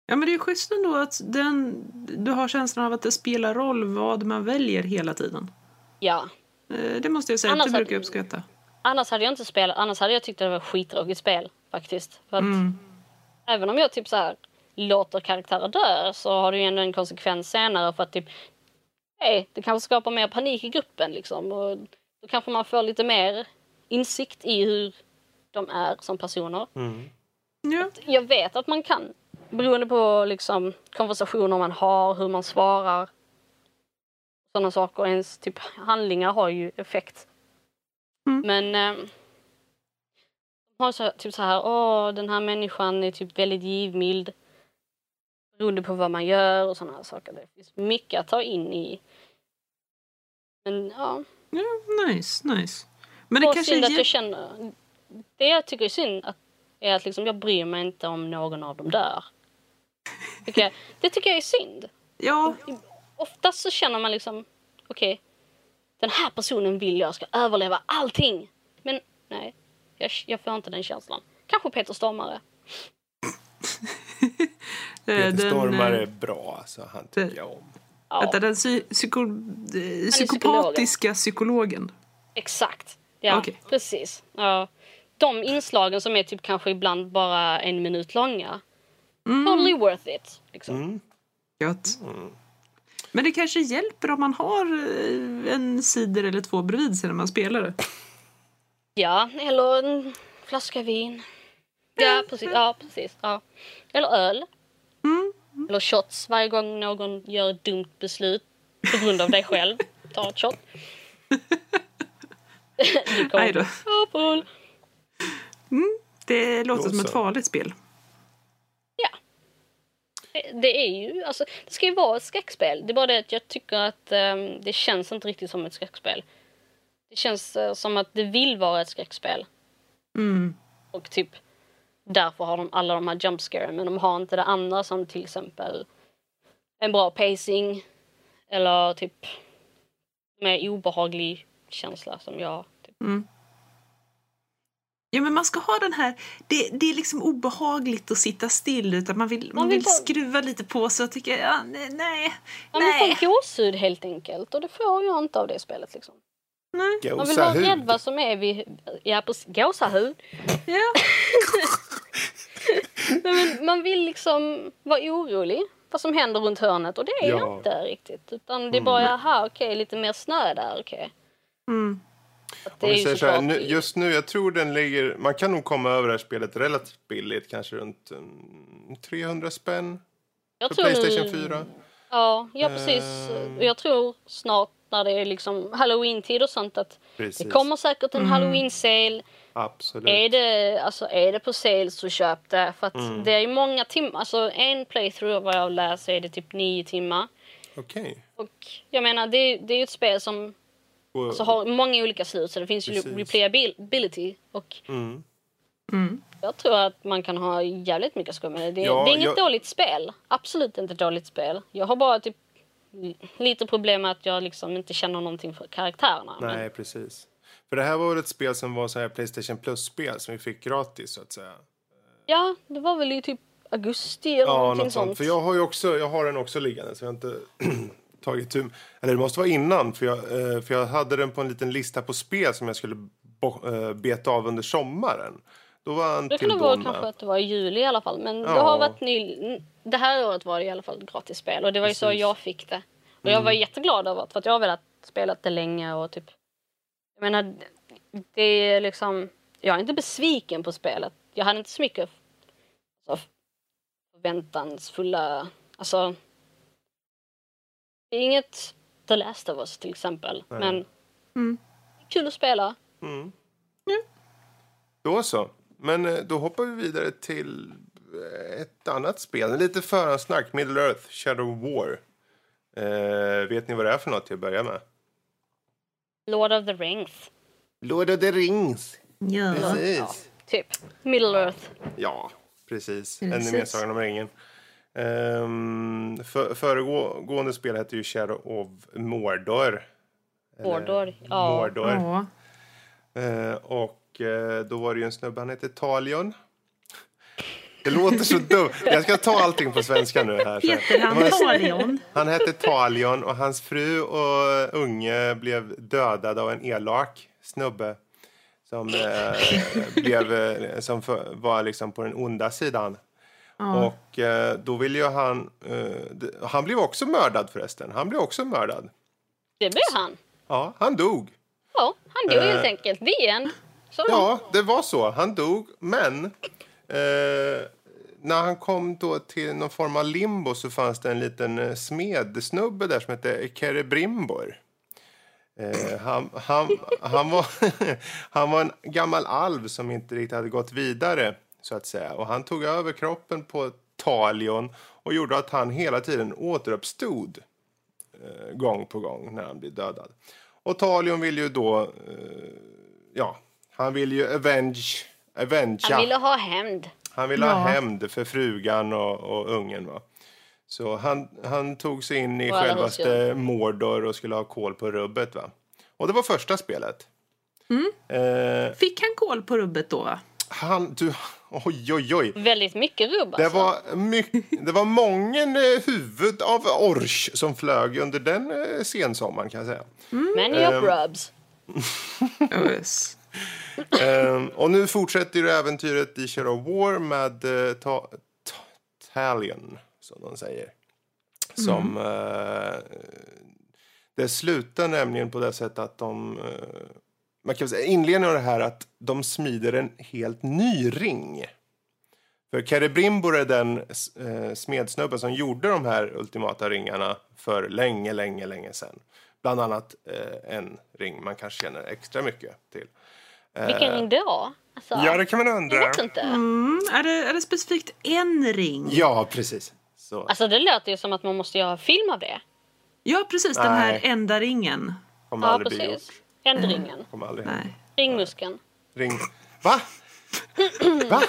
Ja, men det är schysst ändå att den, du har känslan av att det spelar roll vad man väljer hela tiden. Ja. Eh, Det måste jag säga, Annars det hade- brukar uppskatta. Annars hade jag inte spelat, annars hade jag tyckt att det var ett skittråkigt spel, faktiskt. För att Mm. även om jag typ så här låter karaktärer dö så har det ju ändå en konsekvens senare för att typ hej, det kanske skapar mer panik i gruppen liksom och då kanske man får lite mer insikt i hur de är som personer. Mm. Ja. Jag vet att man kan, beroende på liksom konversationer man har, hur man svarar, sådana saker, ens typ handlingar har ju effekt. Mm. Men eh, har så, typ så här, åh den här människan är typ väldigt givmild. beroende på vad man gör och sådana saker. Det finns mycket att ta in i. Men ja, Ja, nice, nice. Men det och kanske synd att jag känner... Det jag tycker är synd att, är att liksom jag bryr mig inte om någon av dem dör. Tycker jag, det tycker jag är synd. Ja, Oftast så känner man liksom, okej, den här personen vill jag ska överleva allting. Men nej, jag, jag får inte den känslan. Kanske Peter Stormare. <laughs> eh, Peter Stormare eh, är bra, alltså. Han tycker det- jag om. Ja, Vänta, den psy psyko eh, psykopatiska psykologen. exakt. Ja, Okej. precis. Ja. De inslagen som är typ kanske ibland bara en minut långa. Totally worth it. Liksom. Mm. Gött. Men det kanske hjälper om man har eh, en cider eller två bredvid sig när man spelar det. Ja, eller en flaska vin. Ja, precis. Ja, precis. Ja. Eller öl. Mm. Eller shots varje gång någon gör ett dumt beslut på grund av dig själv. Ta ett shot. <laughs> du kommer Aj då. Ja, Paul. Det låter som ett farligt spel. Det, är ju, alltså, det ska ju vara ett skräckspel. Det är bara det att jag tycker att ehm, det känns inte riktigt som ett skräckspel. Det känns eh, som att det vill vara ett skräckspel. Mm. Och typ därför har de alla de här jump scare men de har inte det andra som till exempel en bra pacing eller typ med obehaglig känsla som jag. Typ. Ja, men man ska ha den här... Det, det är liksom obehagligt att sitta still utan man vill, man Man vill vill skruva lite på sig och tycka ja, nej, nej. Man vill nej. få gåshud helt enkelt och det får jag inte av det spelet liksom. nej. Man vill vara Gåsahud. rädd vad som är vid... Ja, precis. Gåsahud. Ja. <laughs> Nej, men man vill liksom vara orolig vad som händer runt hörnet och det är Ja. jag inte riktigt. Utan det är bara, jaha okej, lite mer snö där, okej. Mm. Om vi säger så här, nu, just nu, jag tror den ligger... Man kan nog komma över det här spelet relativt billigt, kanske runt mm, 300 spänn jag för tror Playstation nu- 4. Ja, ja precis. Och Jag tror snart när det är liksom halloween-tid och sånt att Precis. det kommer säkert en halloween-sale. Absolut. Är det, alltså, är det på sale så köp det. För att Mm. det är ju många timmar. Alltså en playthrough vad jag så är det typ nio timmar. Okej. Och jag menar det, det är ju ett spel som Och- alltså, har många olika slut så det finns ju Precis. replayability. Och Mm. Mm. jag tror att man kan ha jävligt mycket skoj med det. Det, Ja, det är inget jag- dåligt spel. Absolut inte dåligt spel. Jag har bara typ lite problem med att jag liksom inte känner någonting för karaktärerna. Men, Nej, precis. För det här var väl ett spel som var så här Playstation Plus-spel som vi fick gratis så att säga. ja, det var väl i typ augusti eller Ja, någonting något sånt. sånt. För jag har ju också, jag har den också liggande så jag har inte <clears throat> tagit tur. Eller det måste vara innan för jag, eh, för jag hade den på en liten lista på spel som jag skulle eh, beta av under sommaren. Då var han Det till kunde vara kanske att det var i juli i alla fall. Men det Ja. har varit ny... Det här året var det i alla fall gratis spel och det var ju så Precis. jag fick det. Och jag var Mm. jätteglad över det för att jag har velat spela det länge och typ... Jag menar, det är liksom... Jag är inte besviken på spelet. Jag hade inte så mycket alltså, förväntansfulla... Alltså... Det är inget The Last of Us till exempel. Nej. Men Mm. kul att spela. Mm. Då så. Men eh, då hoppar vi vidare till eh, ett annat spel. Lite förhandsnack. Middle Earth Shadow War. Eh, vet ni vad det är för något till att börja med? Lord of the Rings. Lord of the Rings. Ja. Precis. Typ. Middle Earth. Ja, precis. Precis. Ännu mer Sagan om ringen. Um, för, föregående spel hette ju Shadow of Mordor. Mordor, ja. Mordor. Ja. Eh, och eh, då var det ju en snubbe, han hette Talion. Det låter så dumt. Jag ska ta allting på svenska nu här. så. Heter han var- Talion? Han hette Talion och hans fru och unge blev dödade av en elak snubbe som, eh, blev, eh, som för, var liksom på den onda sidan. Ja. Och eh, då ville ju han... Eh, han blev också mördad förresten. Han blev också mördad. Det blev han. Ja, han dog. Ja, han dog Eh. helt enkelt. The end. Så. Ja, det var så. Han dog, men eh, när han kom då till någon form av limbo så fanns det en liten eh, smedsnubbe där som hette Kerebrimbor. Eh, han, han, han, var, <laughs> han var en gammal alv som inte riktigt hade gått vidare, så att säga. Och han tog över kroppen på Talion och gjorde att han hela tiden återuppstod eh, gång på gång när han blir dödad. Och Talion vill ju då, eh, ja, han vill ju avenge, avengea. Han ville ha hämnd. Han ville ha hämnd för frugan och, och ungen. Va? Så han, han tog sig in i Och självaste. Mordor och skulle ha koll på rubbet. Va? Och det var första spelet. Eh, Fick han kol på rubbet då? va? han, du, oj, oj, oj. Väldigt mycket rubb Det alltså. var, mycket, det var många eh, huvud av orch som flög under den eh, sensommaren kan jag säga. Many Ehm. of rubs. <laughs> Yes. Ehm, och nu fortsätter ju äventyret i Shadow War med uh, ta, ta, Talion, som de säger. Som... eh, det slutar nämligen på det sättet att de... eh, man kan säga inledningen av det här att de smider en helt ny ring. För Celebrimbor är den uh, smedsnubben som gjorde de här ultimata ringarna för länge, länge, länge sedan. Bland annat eh, en ring man kanske känner extra mycket till. Vilken ring då? Alltså, Ja, det kan man Jag undra. vet inte. Mm, är, det, är det specifikt en ring? Ja, precis. Så. Alltså det låter ju som att man måste göra film av det. Ja, precis. Den här enda ringen. kommer Ja, aldrig bli precis. gjort. Ändringen. Kommer aldrig. Nej. Ringmuskeln. Ring. Va? Va?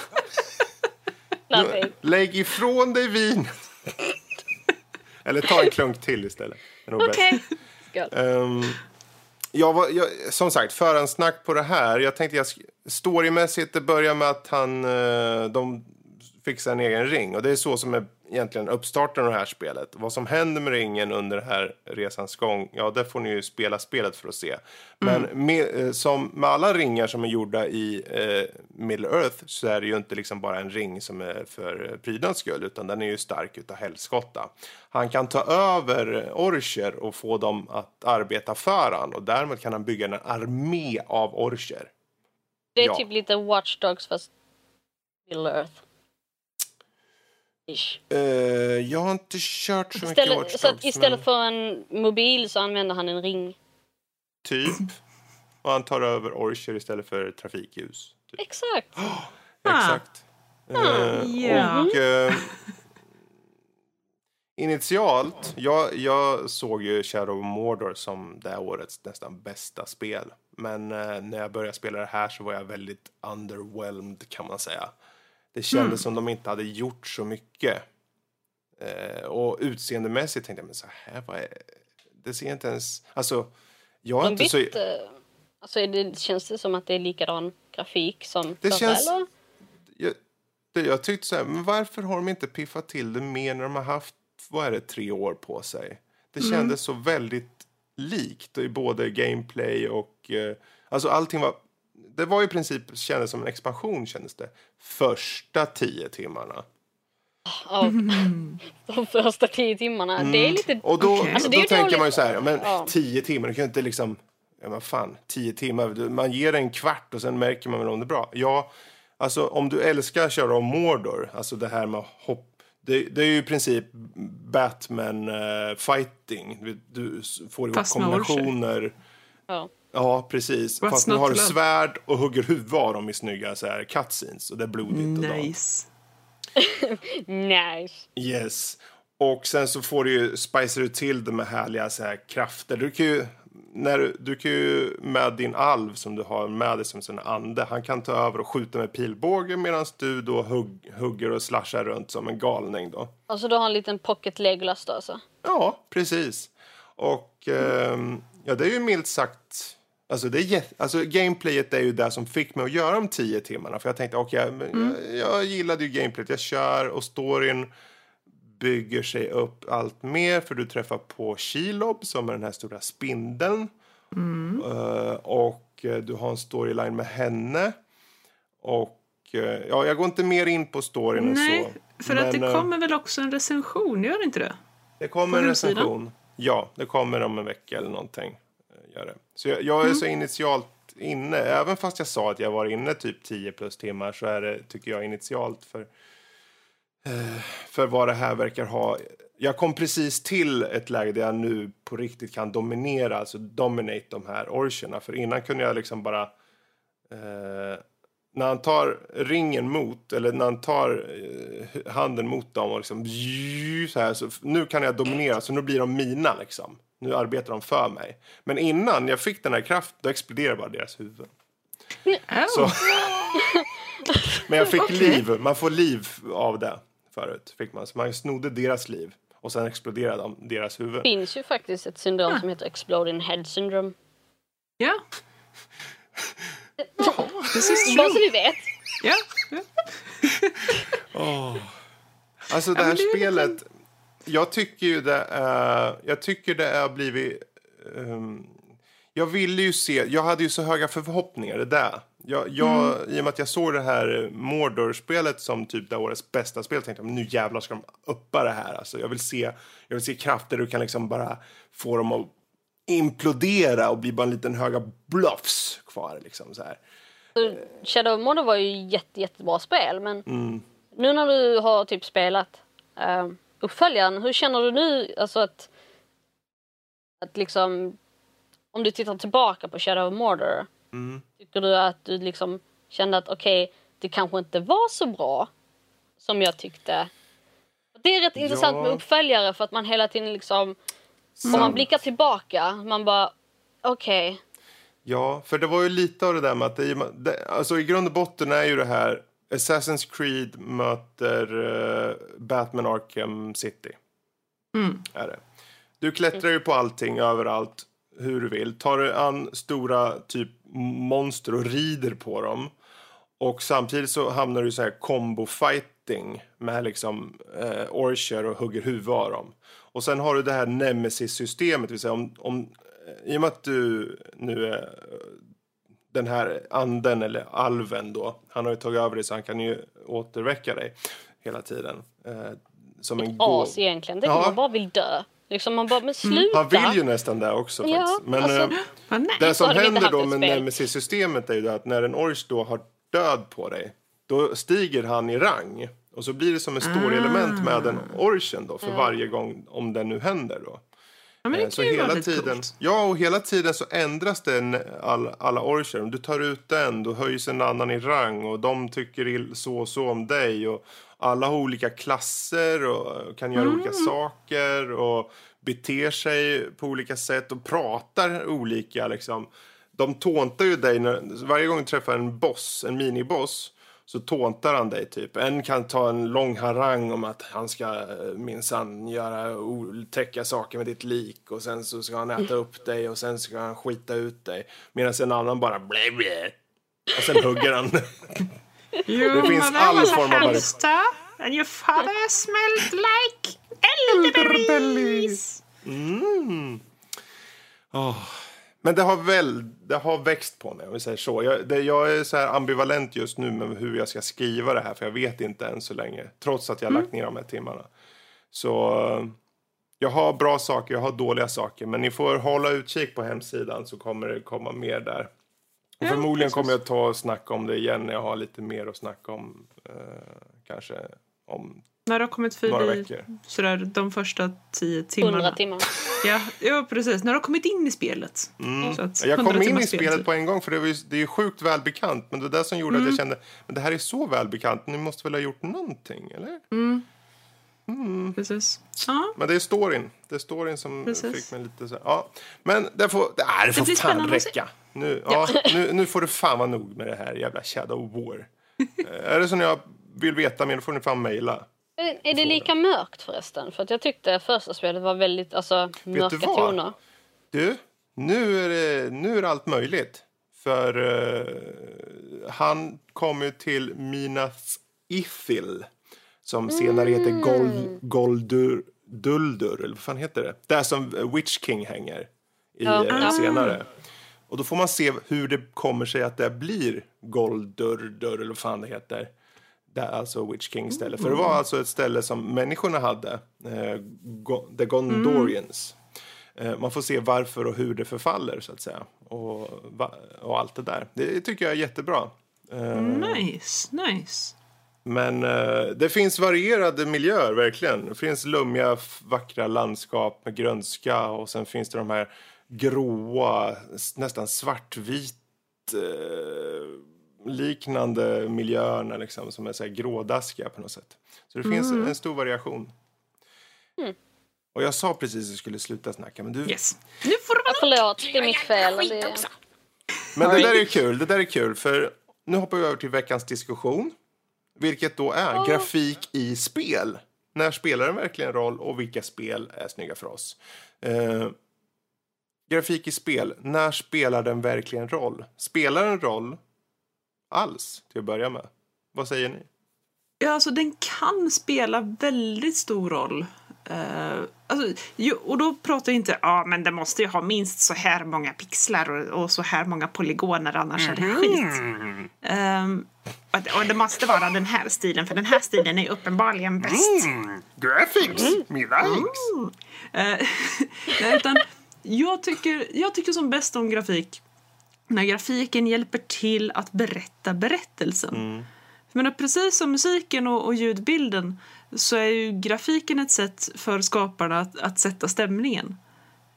Nothing. Lägg ifrån dig vin. Eller ta en klunk till istället. Okej. Skål. Ehm, jag var, jag, som sagt, förhandsnack på det här. Jag tänkte jag, storymässigt, det börjar med att han, eh, de fixar en egen ring. Och det är så som är egentligen uppstarten av det här spelet. Vad som händer med ringen under den här resans gång, ja det får ni ju spela spelet för att se. Men med, eh, som med alla ringar som är gjorda i eh, Middle Earth så är det ju inte liksom bara en ring som är för eh, prydnads skull, utan den är ju stark utav helskotta. Han kan ta över orcher och få dem att arbeta för han och därmed kan han bygga en armé av orcher. Det är Ja. typ lite Watch Dogs fast Middle Earth. Ish. Eh, jag har inte kört så mycket Istället, Watch så att Dogs, istället men för en mobil så använder han en ring. typ. Och han tar över orcher istället för trafikljus. Typ. Exakt. <gasps> Exakt. Eh, Ja. Och eh, initialt, jag, jag såg ju Shadow of Mordor som det här årets nästan bästa spel. Men när jag började spela det här så var jag väldigt underwhelmed kan man säga. Det kändes som de inte hade gjort så mycket. Eh, och utseendemässigt tänkte jag, men så här, vad är det? ser inte ens, alltså, jag är De inte så... bytte... Alltså det, känns det som att det är likadan grafik som Det förra, känns- eller? jag, det, jag tyckte så här, men varför har de inte piffat till det mer när de har haft, vad är det, tre år på sig? Det kändes så väldigt likt i både gameplay och, eh, alltså allting var, det var i princip, kändes som en expansion kändes det, första tio timmarna. Ja, <laughs> de första tio timmarna. Det är lite... Och då, Okej. Alltså, då tänker dåligt. man ju så här, men Ja. tio timmar, du kan ju inte liksom, ja men fan, tio timmar, man ger det en kvart och sen märker man väl om det är bra. Ja, alltså om du älskar att köra om Mordor, alltså det här med hopp, det, det är ju i princip Batman eh, fighting. Du, du får ihop kombinationer. Ja. Ja, precis. What's Fast nu har du svärd och hugger huvudet av dem i snygga så här cutscenes och det är blodigt och. Nice. <laughs> Nice. Yes. Och sen så får du ju spicer du till det med härliga så här krafter. Du kan ju, när du, du kan ju med din alv som du har med dig som en ande. Han kan ta över och skjuta med pilbåge medan du då hugg, hugger och slashar runt som en galning då. Och så då har han en liten pocket Legolas då alltså. Ja, precis. Och ehm, ja, det är ju milt sagt... Alltså, det är alltså gameplayet är ju det som fick mig att göra de tio timmarna. För jag tänkte, okej, men jag, jag gillade ju gameplayet. Jag kör och storyn bygger sig upp allt mer. För du träffar på Shelob som är den här stora spindeln. Eh, och eh, du har en storyline med henne. Och eh, ja, jag går inte mer in på storyn än Nej, så. för att Men, det kommer väl också en recension, gör det inte det? det kommer en På recension. Ja, det kommer om en vecka eller någonting. Det. Så jag, jag är så initialt inne. Även fast jag sa att jag var inne typ 10 plus timmar så är det, tycker jag, initialt för, eh, för vad det här verkar ha. Jag kom precis till ett läge där jag nu på riktigt kan dominera, alltså dominate de här orcherna. För innan kunde jag liksom bara eh, när han tar ringen mot, eller när han tar eh, handen mot dem och liksom så här, så nu kan jag dominera, så nu blir de mina liksom. Nu arbetar de för mig. Men innan jag fick den här kraften, då exploderade bara deras huvuden. Oh. Så. <laughs> Men jag fick liv, man får liv av det förut. Fick man. Så man snodde deras liv och sen exploderade de, deras huvuden. Det finns ju faktiskt ett syndrom som heter Exploding Head Syndrome. Ja. This is Bara så true. ni vet. Ja. ja. Alltså det Ja, här det spelet, jag tycker ju det är, jag tycker det har blivit, ehm, jag ville ju se, jag hade ju så höga förhoppningar, det där. Jag, jag, I och med att jag såg det här Mordor-spelet som typ det årets bästa spel tänkte jag nu jävlar ska de uppa det här. Alltså, jag, vill se, jag vill se krafter du kan liksom bara få dem att implodera och bli bara en liten höga bluffs kvar. Liksom, så här. Shadow of Mordor var ju jätte, jättebra spel men Mm. nu när du har typ spelat uh, uppföljaren, hur känner du nu alltså att, att liksom om du tittar tillbaka på Shadow of Mordor Mm. tycker du att du liksom kände att okej det kanske inte var så bra som jag tyckte. Det är rätt intressant med uppföljare för att man hela tiden liksom om man Sant. blickar tillbaka man bara okej Ja, för det var ju lite av det där med att det, alltså i grund och botten är ju det här Assassin's Creed möter eh, Batman Arkham City. Är det. Du klättrar ju på allting överallt hur du vill. Tar du an stora typ monster och rider på dem. Och samtidigt så hamnar du i så här combo fighting med liksom eh, orcher och hugger huvudet av dem. Och sen har du det här nemesis-systemet, det vill säga om, om eh, i och med att du nu är den här anden eller alven då, han har ju tagit över dig så han kan ju återväcka dig hela tiden. Eh, som en gå- as egentligen. Det är Ja. man bara vill dö. Liksom man bara, men sluta! Han vill ju nästan det också Ja, faktiskt. Men alltså- eh, <laughs> det som händer då ett med. Nemesis-systemet är ju att när en orch då har död på dig, då stiger han i rang. Och så blir det som ett story-element med den orchen då, för varje gång om det nu händer då. Ja, men Eh, det Så ju vara hela tiden, coolt. ja och hela tiden så ändras det en, all, alla orcher. Om du tar ut en, då höjs en annan i rang och de tycker så och så om dig. Och alla har olika klasser och kan göra olika saker och beter sig på olika sätt och pratar olika liksom. De tåntar ju dig när, varje gång du träffar en boss, en miniboss så tåntar han dig typ. En kan ta en lång harang om att han ska eh, minsann göra otäcka saker med ditt lik och sen så ska han äta upp dig och sen ska han skita ut dig. Medan en annan bara blä blä. Och sen hugger han. <laughs> You Det finns all form av- hamster and your father smelled like elderberries. Men det har väl, det har växt på mig om vi säger så. Jag, det, jag är så här ambivalent just nu med hur jag ska skriva det här för jag vet inte än så länge. Trots att jag har lagt ner de här timmarna. Så jag har bra saker, jag har dåliga saker. Men ni får hålla utkik på hemsidan så kommer det komma mer där. Och förmodligen kommer jag ta och snacka om det igen när jag har lite mer att snacka om. Eh, kanske om När du har kommit förbi sådär, de första tio timmarna. 100 timmar. Ja, ja, precis. När du har kommit in i spelet. Så att Mm. Jag kom 100 in i spelet speltid. på en gång för det, var ju, det är ju sjukt välbekant. Men det det som gjorde Mm. att jag kände men det här är så välbekant. Ni måste väl ha gjort någonting, eller? Precis. Ja, Men det är storyn. Det är storyn som Precis. fick mig lite så Ja, men det får, det, äh, det får blir fan räcka. Nu, ja. nu, nu får det fan vara nog med det här jävla Shadow War. <laughs> Är det så ni vill veta mer, då får ni fan mejla. Är det lika mörkt förresten? För att jag tyckte första spelet var väldigt alltså, mörka vad? toner. Du, nu är det, nu är det allt möjligt. För eh, han kom ju till Minas Ithil. Som senare heter Mm. Gold, Goldur, Duldur, eller vad fan heter det? Där som Witch King hänger i, Ja. eh, Ja. senare. Och då får man se hur det kommer sig att det blir Goldurdur, eller vad fan det heter. Det är alltså Witch King ställe. För det var alltså ett ställe som människorna hade. Eh, Go- The Gondorians. Eh, man får se varför och hur det förfaller så att säga. Och, och allt det där. Det tycker jag är jättebra. Eh, nice, nice. men eh, det finns varierade miljöer verkligen. Det finns lummiga, vackra landskap med grönska och sen finns det de här gråa, nästan svartvit eh, liknande miljöerna liksom, som är så här grådaskiga på något sätt. Så det finns en stor variation. Och jag sa precis att jag skulle sluta snacka, men du... Yes. Nu får du Ja, förlåt, det är mitt fel. Det. Men det där är kul, det där är kul, för nu hoppar vi över till veckans diskussion. Vilket då är grafik i spel. När spelar den verkligen roll och vilka spel är snygga för oss? Eh, grafik i spel, när spelar den verkligen roll? Spelar den roll alls till att börja med? Vad säger ni? Ja, alltså den kan spela väldigt stor roll. Eh, alltså, jo, och då pratar jag inte ja men det måste ju ha minst så här många pixlar och, och så här många polygoner annars är det skit. Ehm, och, det- och det måste vara den här stilen för den här stilen är uppenbarligen bäst. Graphics, me likes! Eh, <laughs> nej, utan jag tycker, jag tycker som bäst om grafik när grafiken hjälper till att berätta berättelsen. Jag menar, precis som musiken och, och ljudbilden så är ju grafiken ett sätt för skaparna att, att sätta stämningen.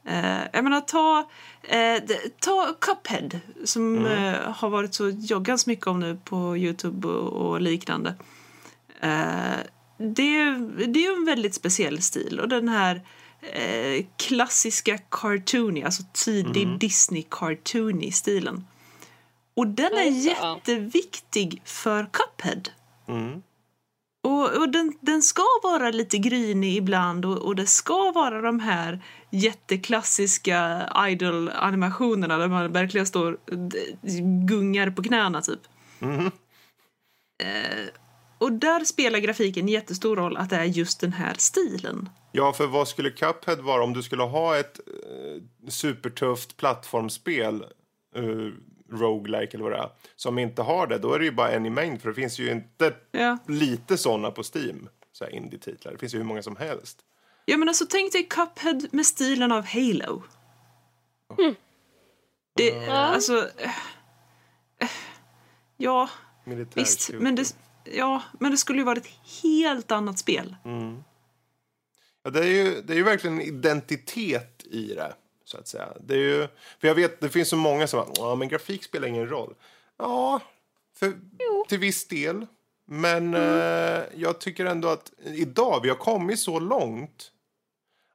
Eh, jag menar, ta, eh, ta Cuphead som eh, har varit så joggans mycket om nu på Youtube och, och liknande. Eh, det, är- det är ju en väldigt speciell stil och den här eh, klassiska cartoony, alltså tidig Disney-cartoony stilen. Och den är ja. jätteviktig för Cuphead. Mm. Och, och den, den ska vara lite grynig ibland och, och det ska vara de här jätteklassiska idol-animationerna där man verkligen står gungar på knäna typ. Eh, och där spelar grafiken jättestor roll att det är just den här stilen. Ja, för vad skulle Cuphead vara om du skulle ha ett eh, supertufft plattformsspel, uh, roguelike eller vad det är, som inte har det, då är det ju bara en i mängd, för det finns ju inte Ja. lite sådana på Steam, så här indie-titlar. Det finns ju hur många som helst. Ja men alltså tänk dig Cuphead med stilen av Halo. Det, alltså... eh, eh, Ja, Militär visst. shooter. Men det, ja, men det skulle ju vara ett helt annat spel. Ja, det är ju det är ju verkligen en identitet i det, så att säga. Det är ju, för jag vet, det finns så många som bara, men grafik spelar ingen roll. Ja, för, till viss del. Men eh, jag tycker ändå att idag, vi har kommit så långt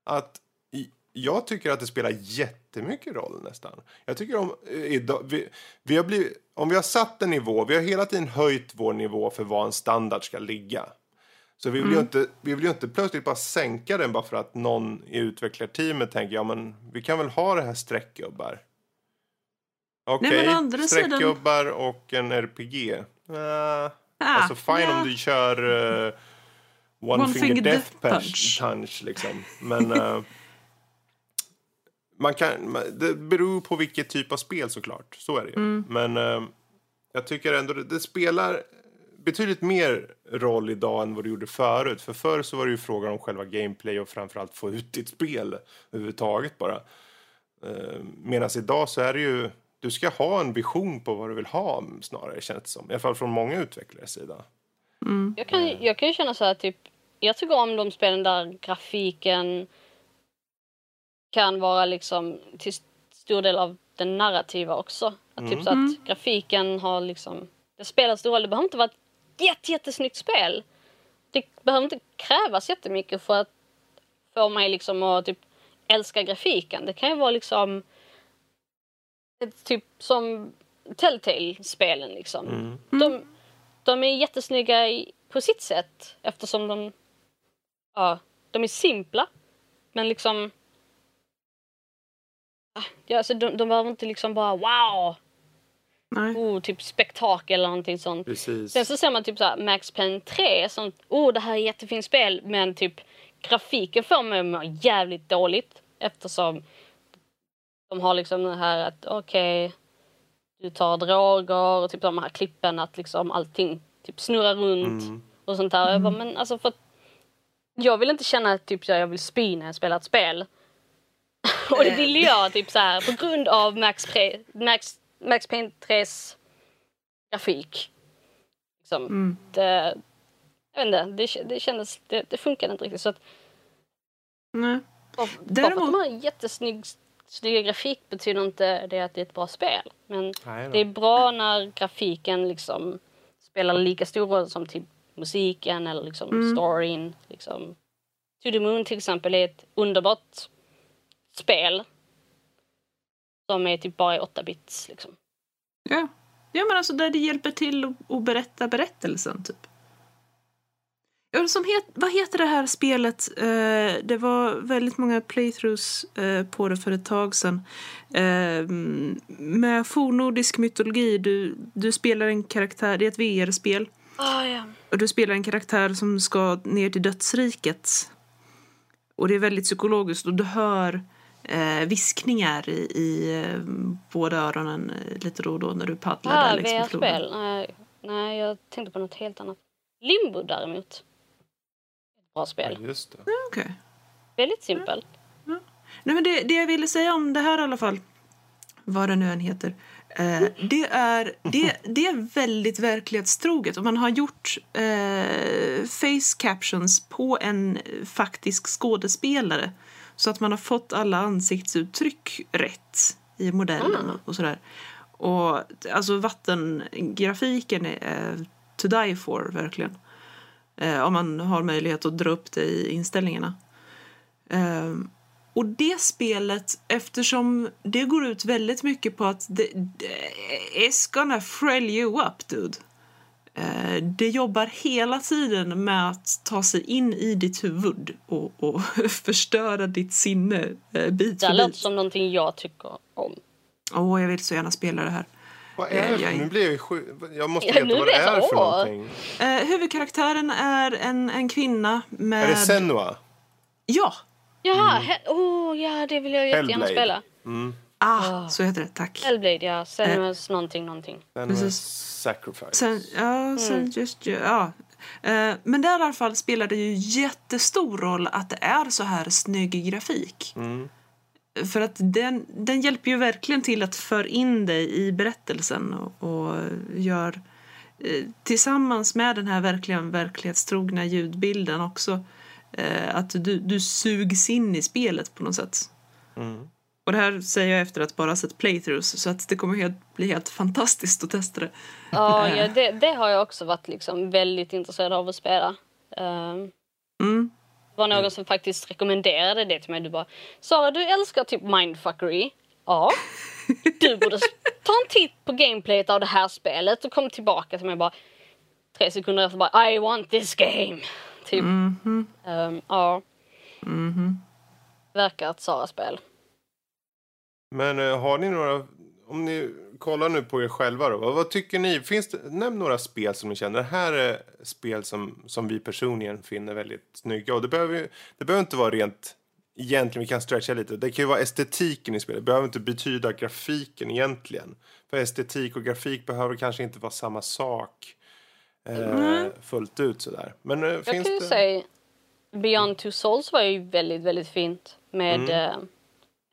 att jag tycker att det spelar jättemycket roll nästan. Jag tycker om eh, idag, vi, vi har blivit, om vi har satt en nivå, vi har hela tiden höjt vår nivå för vad en standard ska ligga. Så vi vill, ju inte, vi vill ju inte plötsligt bara sänka den bara för att någon i utvecklarteamet tänker ja men vi kan väl ha det här streckgubbar. Okej, å andra sidan- streckgubbar och en RPG. Uh, Ah, alltså fine ja. om du kör uh, One, One Finger, Finger Death, Punch, Punch. liksom. <laughs> Men eh, man kan, man- det beror på vilket typ av spel såklart. Så är det ju. Mm. Men eh, jag tycker ändå det, det spelar betydligt mer roll idag än vad det gjorde förut. För förr så var det ju frågan om själva gameplay och framförallt få ut ditt spel överhuvudtaget bara. Eh, Medan idag så är det ju, du ska ha en vision på vad du vill ha snarare känns det som. I alla fall från många utvecklares sida. Jag kan, jag kan ju känna så här typ, jag tycker om de spelen där grafiken kan vara liksom till stor del av den narrativa också. Att typ så att grafiken har liksom, det spelar stor roll. Det behöver inte vara ett jätte, jättesnyggt spel. Det behöver inte krävas jättemycket för att få mig liksom att typ älska grafiken. Det kan ju vara liksom ett typ som Telltale-spelen liksom. De, de är jättesnygga i, på sitt sätt eftersom de, ja, de är simpla. Men liksom... Ah, Ja, alltså de, de behöver inte liksom bara wow, Nej. oh, typ spektakel eller någonting sånt. Precis. Sen så ser man typ så här Max Payne 3, sånt, oh det här är jättefint spel, men typ grafiken får mig att må jävligt dåligt eftersom de har liksom det här att okej, du tar droger och typ de här klippen att liksom allting typ snurrar runt Mm. och sånt där. Jag bara, men alltså för jag vill inte känna att typ jag vill spy när jag spelar ett spel. <laughs> och det vill jag typ så här på grund av Max, Pre- Max, Max Payne 3s grafik. Liksom, Mm. det, jag vet inte, det, det kändes, det, det funkade inte riktigt. Så att, Nej. bara, bara för att Däremot- de har en jättesnygg snygga grafik betyder inte det att det är ett bra spel. Men Nej det är bra när grafiken liksom spelar lika stor roll som typ musiken eller liksom storyn. Liksom. To the Moon till exempel är ett underbart spel. Som är typ bara i 8 bits liksom. Ja. ja, men alltså där det hjälper till att, berätta berättelsen, typ. Som het, vad heter det här spelet? Eh, det var väldigt många playthroughs eh, på det för ett tag sedan. Eh, med fornnordisk mytologi. Du, du spelar en karaktär, det är ett VR-spel. Ah, ja. Och du spelar en karaktär som ska ner till dödsriket. Och det är väldigt psykologiskt och du hör eh, viskningar i, i eh, båda öronen eh, lite då och då när du paddlar Ah, floden. VR-spel. Nej, nej, jag tänkte på något helt annat. Limbo däremot. Ett bra Ja, spel. just det. Okej. Väldigt simpelt. Nej, men det, det jag ville säga om det här i alla fall, vad det nu än heter, eh, det, är, det, det är väldigt verklighetstroget. Och man har gjort eh, face captions på en faktisk skådespelare så att man har fått alla ansiktsuttryck rätt i modellen och, och sådär. Och alltså vattengrafiken är eh, to die for, verkligen. Eh, om man har möjlighet att dra upp det i inställningarna. Ehm, och det spelet, eftersom det går ut väldigt mycket på att det, det is gonna frill you up, dude. Eh, det jobbar hela tiden med att ta sig in i ditt huvud och, och <laughs> förstöra ditt sinne eh, bit Det här låter som någonting jag tycker om. Åh, jag vill så gärna spela det här. Vad är det? Jag- jag- Nu blir jag ju sju... Jag måste Ja, veta nu vad det är för någonting. Eh, huvudkaraktären är en, en kvinna med... Är det Senua? Ja! Jaha, he- oh, ja det vill jag jättegärna Hellblade. spela. Ah, så heter det. Tack. Hellblade, ja. Senua's någonting, någonting. Senua Precis. Sacrifice. Sen, ja, sen just, ja. Eh, men där i alla fall spelar det ju jättestor roll att det är så här snygg grafik. Mm. För att den, den hjälper ju verkligen till att föra in dig i berättelsen och, och gör eh, tillsammans med den här verkligen verklighetstrogna ljudbilden också eh, att du, du sugs in i spelet på något sätt. Mm. Och det här säger jag efter att bara sett playthroughs så att det kommer helt, bli helt fantastiskt att testa det. Ja, ja det, det har jag också varit liksom väldigt intresserad av att spela. Ehm, Mm. det var någon som faktiskt rekommenderade det till mig. Du bara, Sara du älskar typ mindfuckery. Ja. <laughs> Du borde ta en titt på gameplayet av det här spelet och kom tillbaka till mig bara tre sekunder efter bara I want this game. Typ. Ehm, ja. Verkar ett Sara-spel. Men eh, har ni några... Om ni kollar nu på er själva då. Vad, tycker ni? Finns det, nämn några spel som ni känner. Det här är spel som, som vi personligen finner väldigt snygga. Och det behöver, ju- det behöver inte vara rent... Egentligen, vi kan stretcha lite. Det kan ju vara estetiken i spelet. Det behöver inte betyda grafiken egentligen. För estetik och grafik behöver kanske inte vara samma sak. Eh, fullt ut sådär. Men eh, Jag finns kan ju det... säga Beyond Two Souls var ju väldigt, väldigt fint med eh,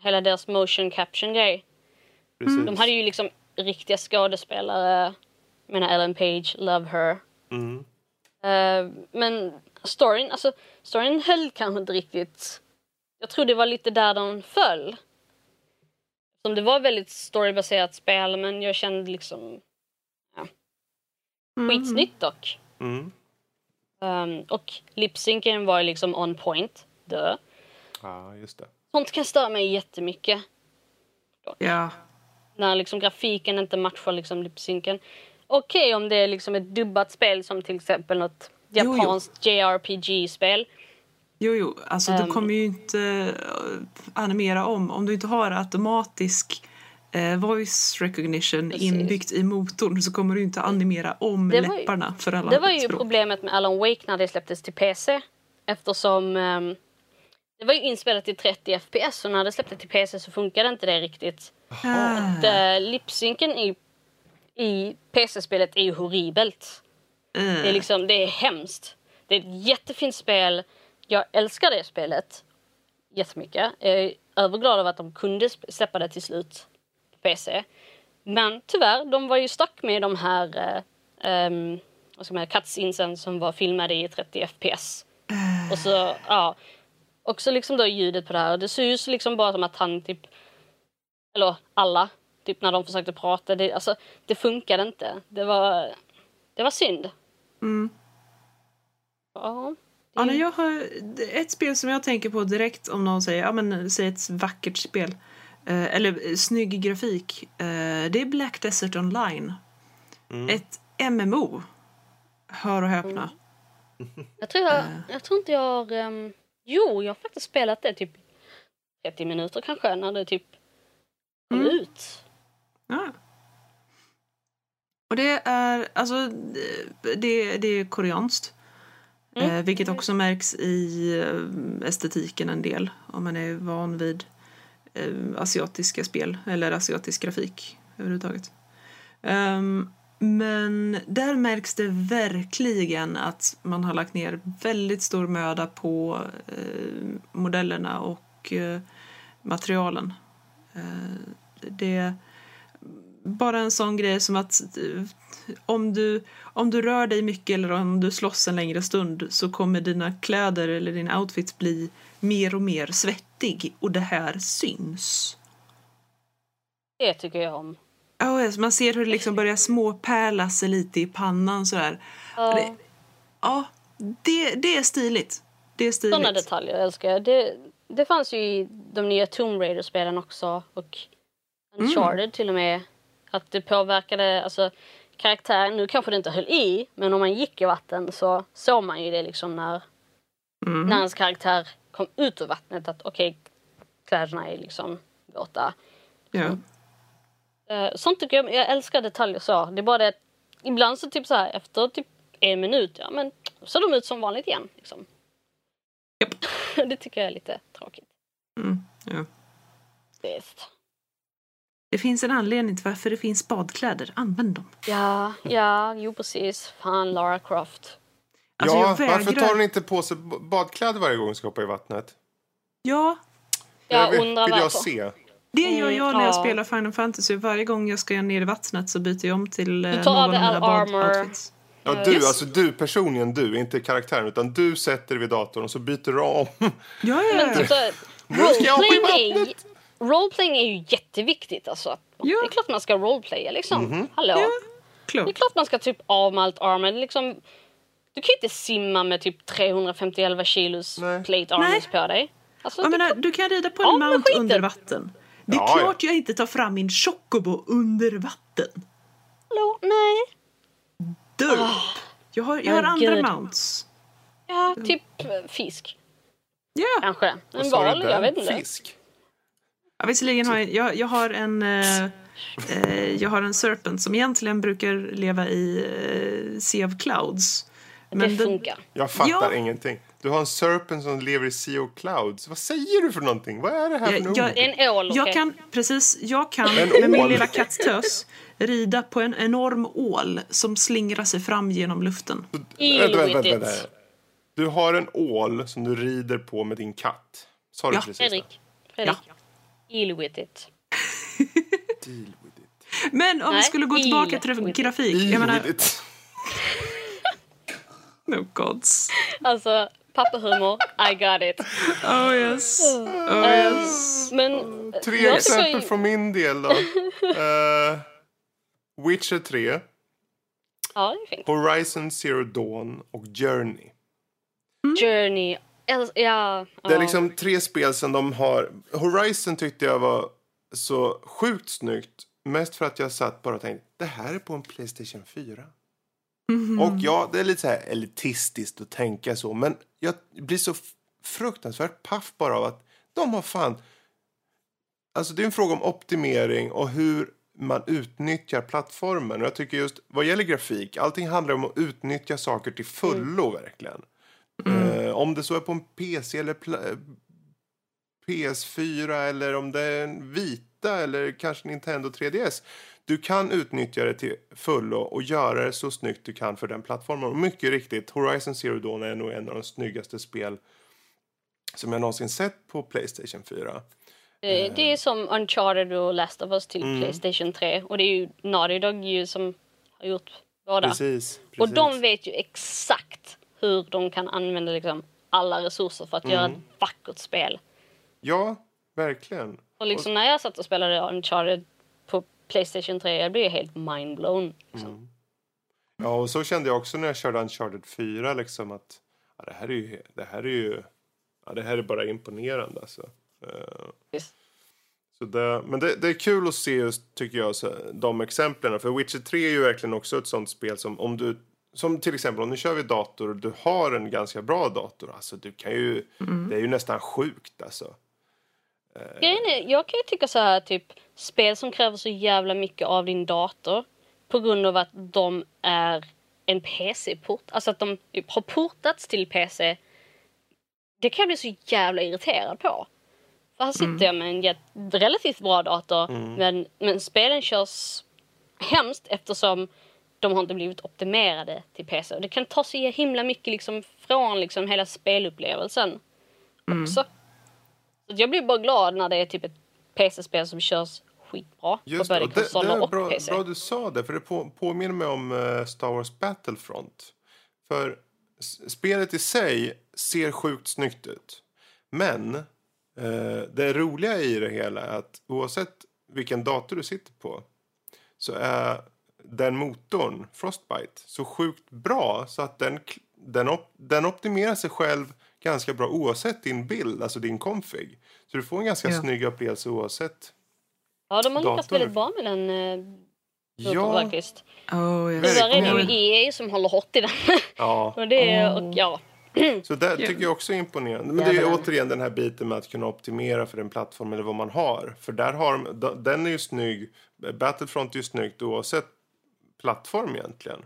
hela deras motion caption grej. Precis. De hade ju liksom riktiga skådespelare. Jag menar Ellen Page, Love Her. Mm. Eh, men storyn, alltså storyn höll kanske inte riktigt. Jag tror det var lite där den föll. Som det var väldigt storybaserat spel men jag kände liksom skitsnyggt dock. Mm. Um, och lipsynken var ju liksom on point. Dö. Ja, just det. Sånt kan störa mig jättemycket. Ja. När liksom grafiken inte matchar liksom lipsynken. Okej om det är liksom ett dubbat spel som till exempel något japanskt JRPG-spel. Jo, jo, alltså Ehm. du kommer ju inte eh, animera om om du inte har automatisk eh, voice recognition Precis. inbyggt i motorn så kommer du inte animera om Det var ju- läpparna för alla Det var ju språk. problemet med Alan Wake när det släpptes till PC. Eftersom ehm, det var ju inspelat i 30 FPS och när det släpptes till PC så funkade inte det riktigt. Ah. Uh, Lipsynken i, i PC-spelet är ju horribelt. Det är, Eh, liksom, det är hemskt. Det är ett jättefint spel. Jag älskar det spelet jättemycket. Jag är överglad över att de kunde släppa det till slut på PC. Men tyvärr, de var ju stuck med de här uh, um, vad ska man säga, cutscenesen som var filmade i 30 FPS. Och så, ja. Och så liksom då ljudet på det här. Det ser ju så liksom bara som att han typ Eller alla. Typ när de försökte prata. Det, alltså, det funkade inte. Det var, det var synd. Mm. Ja. Ja, nej, jag har ett spel som jag tänker på direkt om någon säger, ja men säg ett vackert spel. Eh, eller eh, snygg grafik. Eh, det är Black Desert Online. Ett MMO. Hör och häpna. Jag tror, jag, jag tror inte jag har... ehm, jo, jag har faktiskt spelat det typ 30 minuter kanske när det typ kom Mm. ut. Ja. Och det är, alltså, det, det är koreanskt. Mm. Eh, vilket också märks i eh, estetiken en del. Om man är van vid eh, asiatiska spel eller asiatisk grafik överhuvudtaget. Ehm, men där märks det verkligen att man har lagt ner väldigt stor möda på eh, modellerna och eh, materialen. Eh, det bara en sån grej som att eh, om du, om du rör dig mycket eller om du slåss en längre stund så kommer dina kläder eller din outfit bli mer och mer svettig och det här syns. Det tycker jag om. Ja, yes, man ser hur det liksom börjar småpärla sig lite i pannan sådär. Ja, Det- Ja, det, det är stiligt. Det är stiligt. Sådana detaljer älskar jag. Det, det fanns ju i de nya Tomb Raider-spelen också. Och Uncharted till och med. Att det påverkade alltså, karaktären. Nu kanske det inte höll i, men om man gick i vatten så såg man ju det liksom när, Mhm. när ens karaktär kom ut ur vattnet. Att okej, kläderna är liksom våta. Ja. Eh, sånt tycker jag, jag älskar detaljer så. Det är bara det att ibland så typ så här efter typ en minut, ja men så de ut som vanligt igen. Liksom. Japp. <laughs> det tycker jag är lite tråkigt. Mm, ja. Visst. Det finns en anledning till varför det finns badkläder. Använd dem. Ja, ja, jo precis. Fan Lara Croft. Alltså, ja, jag varför vägrar- tar hon inte på sig badkläder varje gång hon ska hoppa i vattnet? Ja, Jag vill, undrar vill jag se. Det gör Mm, jag när jag ja. spelar Final Fantasy. Varje gång jag ska ner i vattnet så byter jag om till eh, Du tar av någon av mina badoutfits. Ja, Eh, du, Yes. alltså du personligen du, inte karaktären, utan du sätter vid datorn och så byter du om. <laughs> Ja, ja, Men ja. så, här, Nu ska jag hoppa i roleplaying är, roleplaying är ju jätteviktigt alltså. Att- Ja. Det är klart man ska roleplaya liksom. Mhm. Hallå? Ja, Det är klart man ska typ av med allt armor. Liksom, du kan ju inte simma med typ 351 kilos Nej. plate armors på dig. Alltså, Jag det- menar, du kan rida på en Ja, men mount skiten. under vatten. Det är Ja, ja. klart jag inte tar fram min chocobo under vatten. hallå? Nej. Derp. Jag har, jag har andra mounts. Ja, typ eh, fisk. Ja. Kanske. En val, jag vet inte. Fisk? Ja, visserligen har jag, jag, jag har en eh, eh, jag har en serpent som egentligen brukar leva i eh, Sea of Clouds. det den- funkar. Jag fattar Ja. ingenting. Du har en serpent som lever i Sea of Clouds. Vad säger du för någonting? Vad är det här för Jag- något? jag- en ål, okej? Jag kan, precis, jag kan En med min lilla kattös rida på en enorm ål som slingrar sig fram genom luften. Eel with it. Du har en ål som du rider på med din katt. Sa du Ja. precis Fredrik. Fredrik. Eel with it. <laughs> Deal with it. Men om vi Nej, skulle gå tillbaka till grafik. Deal Jag menar, with it. <laughs> no gods. Alltså, pappahumor, I got it. Oh yes. Oh yes. Men Tre jag exempel tycker, från min del då. Eh, Witcher 3, Ja. Horizon Zero Dawn och Journey. Journey. äls- Ja. Det är liksom tre spel som de har. Horizon tyckte jag var så sjukt snyggt. Mest för att jag satt bara och tänkte, det här är på en Playstation 4. Och ja, det är lite så här elitistiskt att tänka så. Men jag blir så fruktansvärt paff bara av att de har fan... Alltså det är en fråga om optimering och hur man utnyttjar plattformen. Och jag tycker just vad gäller grafik, allting handlar om att utnyttja saker till fullo verkligen. Eh, om det så är på en PC eller pla- PS4 eller om det är en vita eller kanske Nintendo 3DS. Du kan utnyttja det till fullo och göra det så snyggt du kan för den plattformen. Och mycket riktigt, Horizon Zero Dawn är nog en av de snyggaste spel som jag någonsin sett på Playstation 4. Det, det är som Uncharted och Last of Us till Mm. Playstation 3. Och det är ju Naughty Dog ju som har gjort båda. Precis. Och precis. de vet ju exakt hur de kan använda liksom alla resurser för att göra Mm. ett vackert spel. Ja, verkligen. Och liksom när jag satt och spelade Uncharted på Playstation 3, jag blev helt mindblown. Liksom. Ja, och så kände jag också när jag körde Uncharted 4 liksom att ja, det här är ju, det här är ju, ja, det här är bara imponerande alltså. Eh. Så det, men det, det är kul att se just, tycker jag, så, de exemplen. För Witcher 3 är ju verkligen också ett sånt spel som om du som till exempel om du kör vid dator och du har en ganska bra dator. Alltså du kan ju, det är ju nästan sjukt alltså. Grejen är, jag kan ju tycka så här typ spel som kräver så jävla mycket av din dator på grund av att de är en PC-port. Alltså att de har portats till PC. Det kan jag bli så jävla irriterad på. För här sitter jag med en jät- relativt bra dator men, men spelen körs hemskt eftersom de har inte blivit optimerade till PC. Och det kan ta så himla mycket liksom från liksom hela spelupplevelsen också. Så jag blir bara glad när det är typ ett PC-spel som körs skitbra på Just det, både det, det konsoler är och bra, PC. bra du sa det, för det på, påminner mig om eh, Star Wars Battlefront. För spelet i sig ser sjukt snyggt ut. Men eh, det roliga i det hela är att oavsett vilken dator du sitter på så är den motorn, Frostbite, så sjukt bra så att den, den, op, den optimerar sig själv ganska bra oavsett din bild, alltså din config. Så du får en ganska Ja. snygg upplevelse oavsett. Ja, de har lyckats väldigt bra med den eh, motorn faktiskt. Oh, jag Väldigt Tyvärr är det ju EA som håller hårt i den. Ja, <laughs> och det är, och ja. <clears throat> så det tycker jag också är imponerande. Men det är återigen den här biten med att kunna optimera för en plattform eller vad man har. För där har de, den är ju snygg, Battlefront är ju snyggt oavsett plattform egentligen.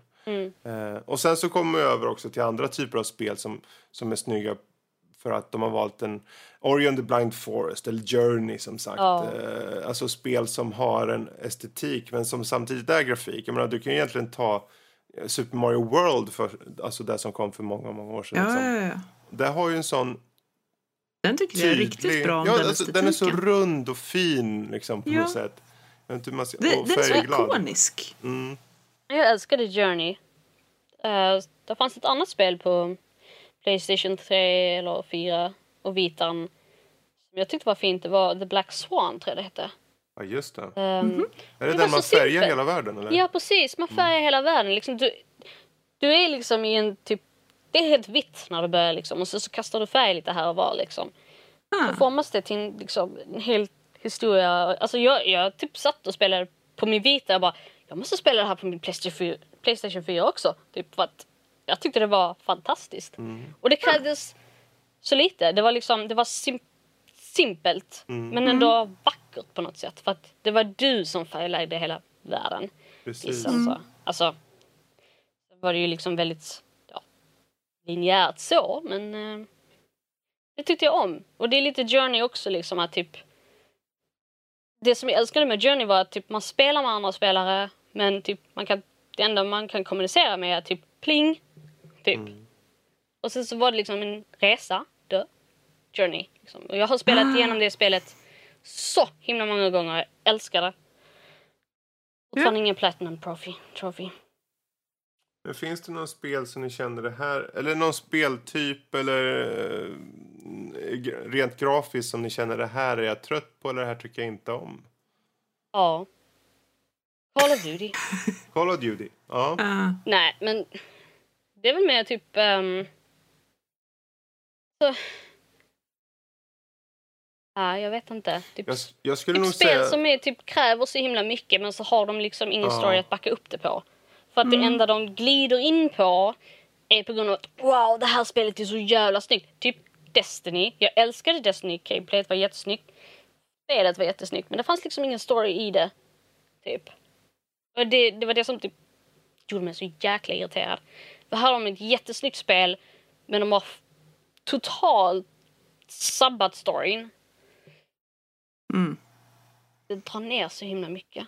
Eh, och sen så kommer vi över också till andra typer av spel som, som är snygga för att de har valt en Ori and the Blind Forest eller Journey som sagt. Ja. Eh, alltså spel som har en estetik men som samtidigt är grafik. Jag menar, du kan ju egentligen ta eh, Super Mario World, för, alltså det som kom för många, många år sedan. Ja, liksom. ja, ja. Det har ju en sån Den tycker jag är tydlig... riktigt bra om ja, den alltså, Den är så rund och fin liksom, på Ja. något sätt. Jag vet inte hur man ska... Det, och den är så ikonisk. Mm. Jag älskade Journey. Uh, det fanns ett annat spel på Playstation 3 eller 4 och Vitan som jag tyckte var fint. Det var The Black Swan tror jag det hette. Ja, just det. Um, Är det, Det den man färgar hela världen? Eller? Ja, precis. Man färgar hela världen. Liksom, du, du är liksom i en typ... Det är helt vitt när du börjar liksom. Och så, så kastar du färg lite här och var liksom. Ah. Så formas det till en, liksom, en hel historia. Alltså jag, jag typ satt och spelade på min vita och bara jag måste spela det här på min Playstation 4, Playstation 4 också. Typ för att jag tyckte det var fantastiskt. Och det krävdes så lite. Det var liksom, det var sim simpelt men ändå vackert på något sätt. För att det var du som färglagde hela världen. Precis. Vissa, alltså. alltså, det var det ju liksom väldigt ja, linjärt så, men eh, det tyckte jag om. Och det är lite Journey också, liksom att typ det som jag älskade med Journey var att typ, man spelar med andra spelare men typ man kan, det enda man kan kommunicera med är typ pling, typ. Och sen så var det liksom en resa, dö, Journey. Liksom. Och jag har spelat igenom det spelet så himla många gånger, jag älskar det. Fortfarande ingen Platinum Trophy. trophy. Men finns det någon spel som ni känner det här, eller någon speltyp eller eh, rent grafiskt som ni känner det här är jag trött på eller det här tycker jag inte om? Ja. Call of Duty. Call of Duty? Ja. Ah. Nej, men det är väl mer typ... Um, så, ja, jag vet inte. Typ, Jag, jag skulle typ nog spel säga... som är, typ, kräver så himla mycket men så har de liksom ingen Ja. story att backa upp det på. För att det enda de glider in på är på grund av att wow, det här spelet är så jävla snyggt. Typ Destiny. Jag älskade Destiny. Gameplayet var jättesnyggt. Spelet var jättesnyggt men det fanns liksom ingen story i det. Typ. Och det, det var det som typ gjorde mig så jäkla irriterad. För här har de ett jättesnyggt spel men de har totalt sabbat storyn. Mm. Det drar ner så himla mycket.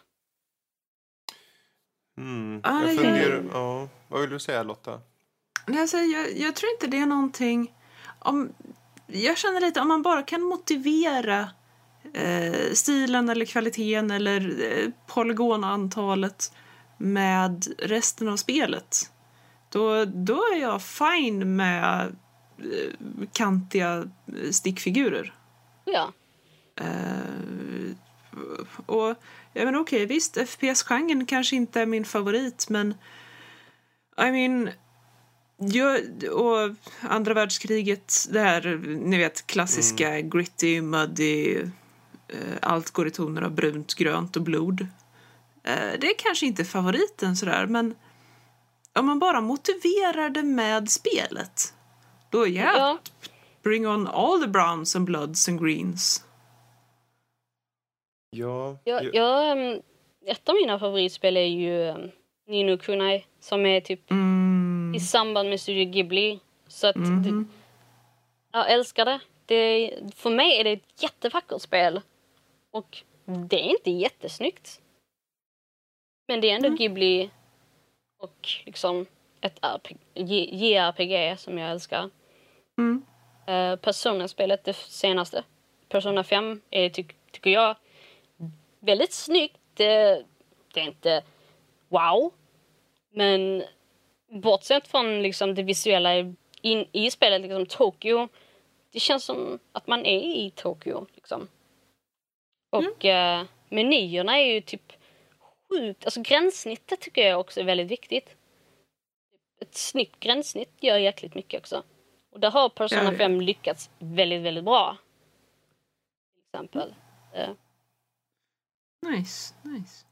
Mm. Ah, jag ja. funderar... Ja. Vad vill du säga Lotta? Nej, Alltså, jag, jag tror inte det är någonting... Om, jag känner lite om man bara kan motivera eh, stilen eller kvaliteten eller eh, polygonantalet med resten av spelet. Då, då är jag fine med eh, kantiga eh, stickfigurer. Ja. Eh, och jag menar okej, okay, visst, FPS-genren kanske inte är min favorit, men I mean, jag, och andra världskriget, det här, ni vet, klassiska mm. gritty, muddy, eh, allt går i toner av brunt, grönt och blod. Eh, det är kanske inte favoriten sådär, men om man bara motiverar det med spelet, då yeah, ja, bring on all the browns and bloods and greens. Ja. Jag, jag, ett av mina favoritspel är ju Nino Kunai som är typ mm. i samband med Studio Ghibli. Så att mm. det, jag älskar det. det. För mig är det ett jättevackert spel. Och det är inte jättesnyggt. Men det är ändå mm. Ghibli och liksom ett JRPG som jag älskar. Mm. Uh, Persona-spelet, det senaste, Persona 5, är, ty tycker jag väldigt snyggt. Det, det är inte wow. Men bortsett från liksom det visuella in, i spelet, liksom Tokyo, det känns som att man är i Tokyo. Liksom. Och mm. eh, menyerna är ju typ sjukt, alltså gränssnittet tycker jag också är väldigt viktigt. Ett snyggt gränssnitt gör jäkligt mycket också. Och där har Persona 5 lyckats väldigt, väldigt bra. Till exempel. Mm. Nice, nice.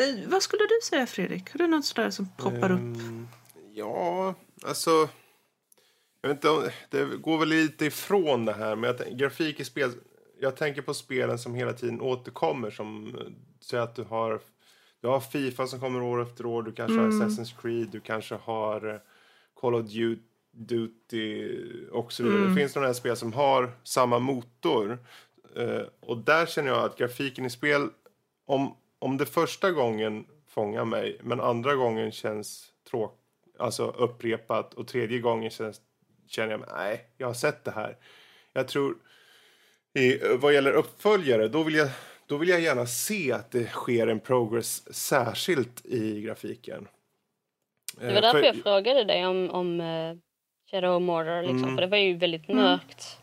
Eh, vad skulle du säga Fredrik? Har du något sådär som poppar um, upp? Ehm, ja, alltså. Jag vet inte, det går väl lite ifrån det här med grafik i spel. Jag tänker på spelen som hela tiden återkommer som så att du har du har Fifa som kommer år efter år, du kanske mm. har Assassin's Creed, du kanske har eh, Call of Duty och så vidare. Mm. Det finns några spel som har samma motor. Uh, och där känner jag att grafiken i spel, om, om det första gången fångar mig men andra gången känns tråk, alltså upprepat och tredje gången känns, känner jag nej, jag har sett det här. Jag tror, i, vad gäller uppföljare, då vill jag då vill jag gärna se att det sker en progress särskilt i grafiken. Det var eh, därför för... jag frågade dig om, om uh, Shadow of Mordor, liksom, mm. för det var ju väldigt mm. mörkt.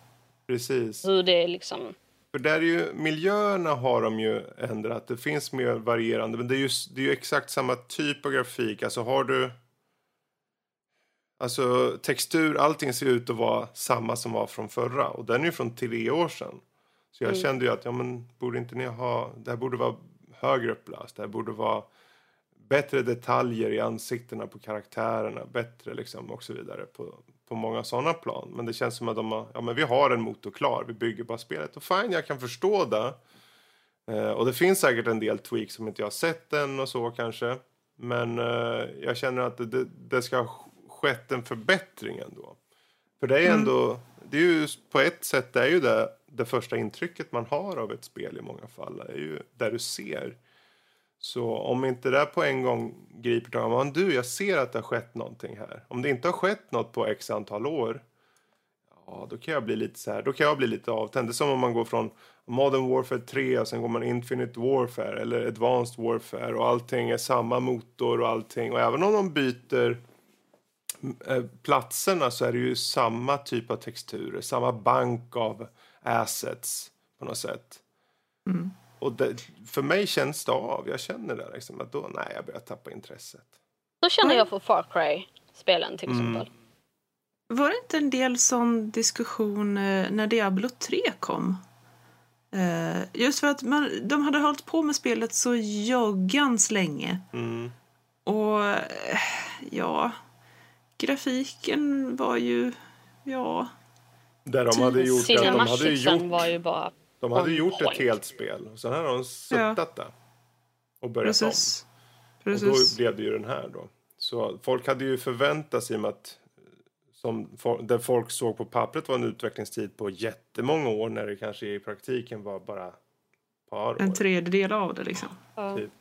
Precis. Hur det liksom... För där är ju, miljöerna har de ju ändrat, det finns mer varierande, men det är ju, det är ju exakt samma typ av grafik. Alltså har du... Alltså textur, allting ser ut att vara samma som var från förra och den är ju från tre år sedan. Så jag mm. kände ju att ja, men, borde inte ni ha, det här borde vara högre upplöst. Det här borde vara bättre detaljer i ansiktena på karaktärerna. Bättre liksom och så vidare på, på många sådana plan. Men det känns som att de har, ja men vi har en motor klar. Vi bygger bara spelet. Och fine, jag kan förstå det. Eh, och det finns säkert en del tweaks som inte jag har sett än och så kanske. Men eh, jag känner att det, det, det ska ha skett en förbättring ändå. För det är mm. ändå, mm. det är ju på ett sätt det är ju det det första intrycket man har av ett spel i många fall är ju där du ser. Så om inte det på en gång griper tag man du, jag ser att det har skett någonting här. Om det inte har skett något på x antal år, ja, då kan jag bli lite så här, då kan jag bli lite avtänd. Det är som om man går från Modern Warfare 3 och sen går man Infinite Warfare eller Advanced Warfare och allting är samma motor och allting. Och även om de byter eh, platserna så är det ju samma typ av texturer, samma bank av assets på något sätt. Mm. Och det, för mig känns det av. Jag känner det liksom att då, nej, jag börjar tappa intresset. Så känner jag för Far Cry-spelen till mm. exempel. Var det inte en del sån diskussion eh, när Diablo 3 kom? Uh, just för att man, de hade hållit på med spelet så joggans länge. Mm. Och uh, ja, grafiken var ju, ja, där de hade gjort att de hade gjort, var ju bara de hade gjort ett helt spel. Och sen hade de suttat ja. där. Och börjat Precis. om. Precis. Och då blev det ju den här då. Så folk hade ju förväntat sig att som där folk såg på pappret var en utvecklingstid på jättemånga år när det kanske i praktiken var bara ett par år. En tredjedel av det liksom. Ja. Typ.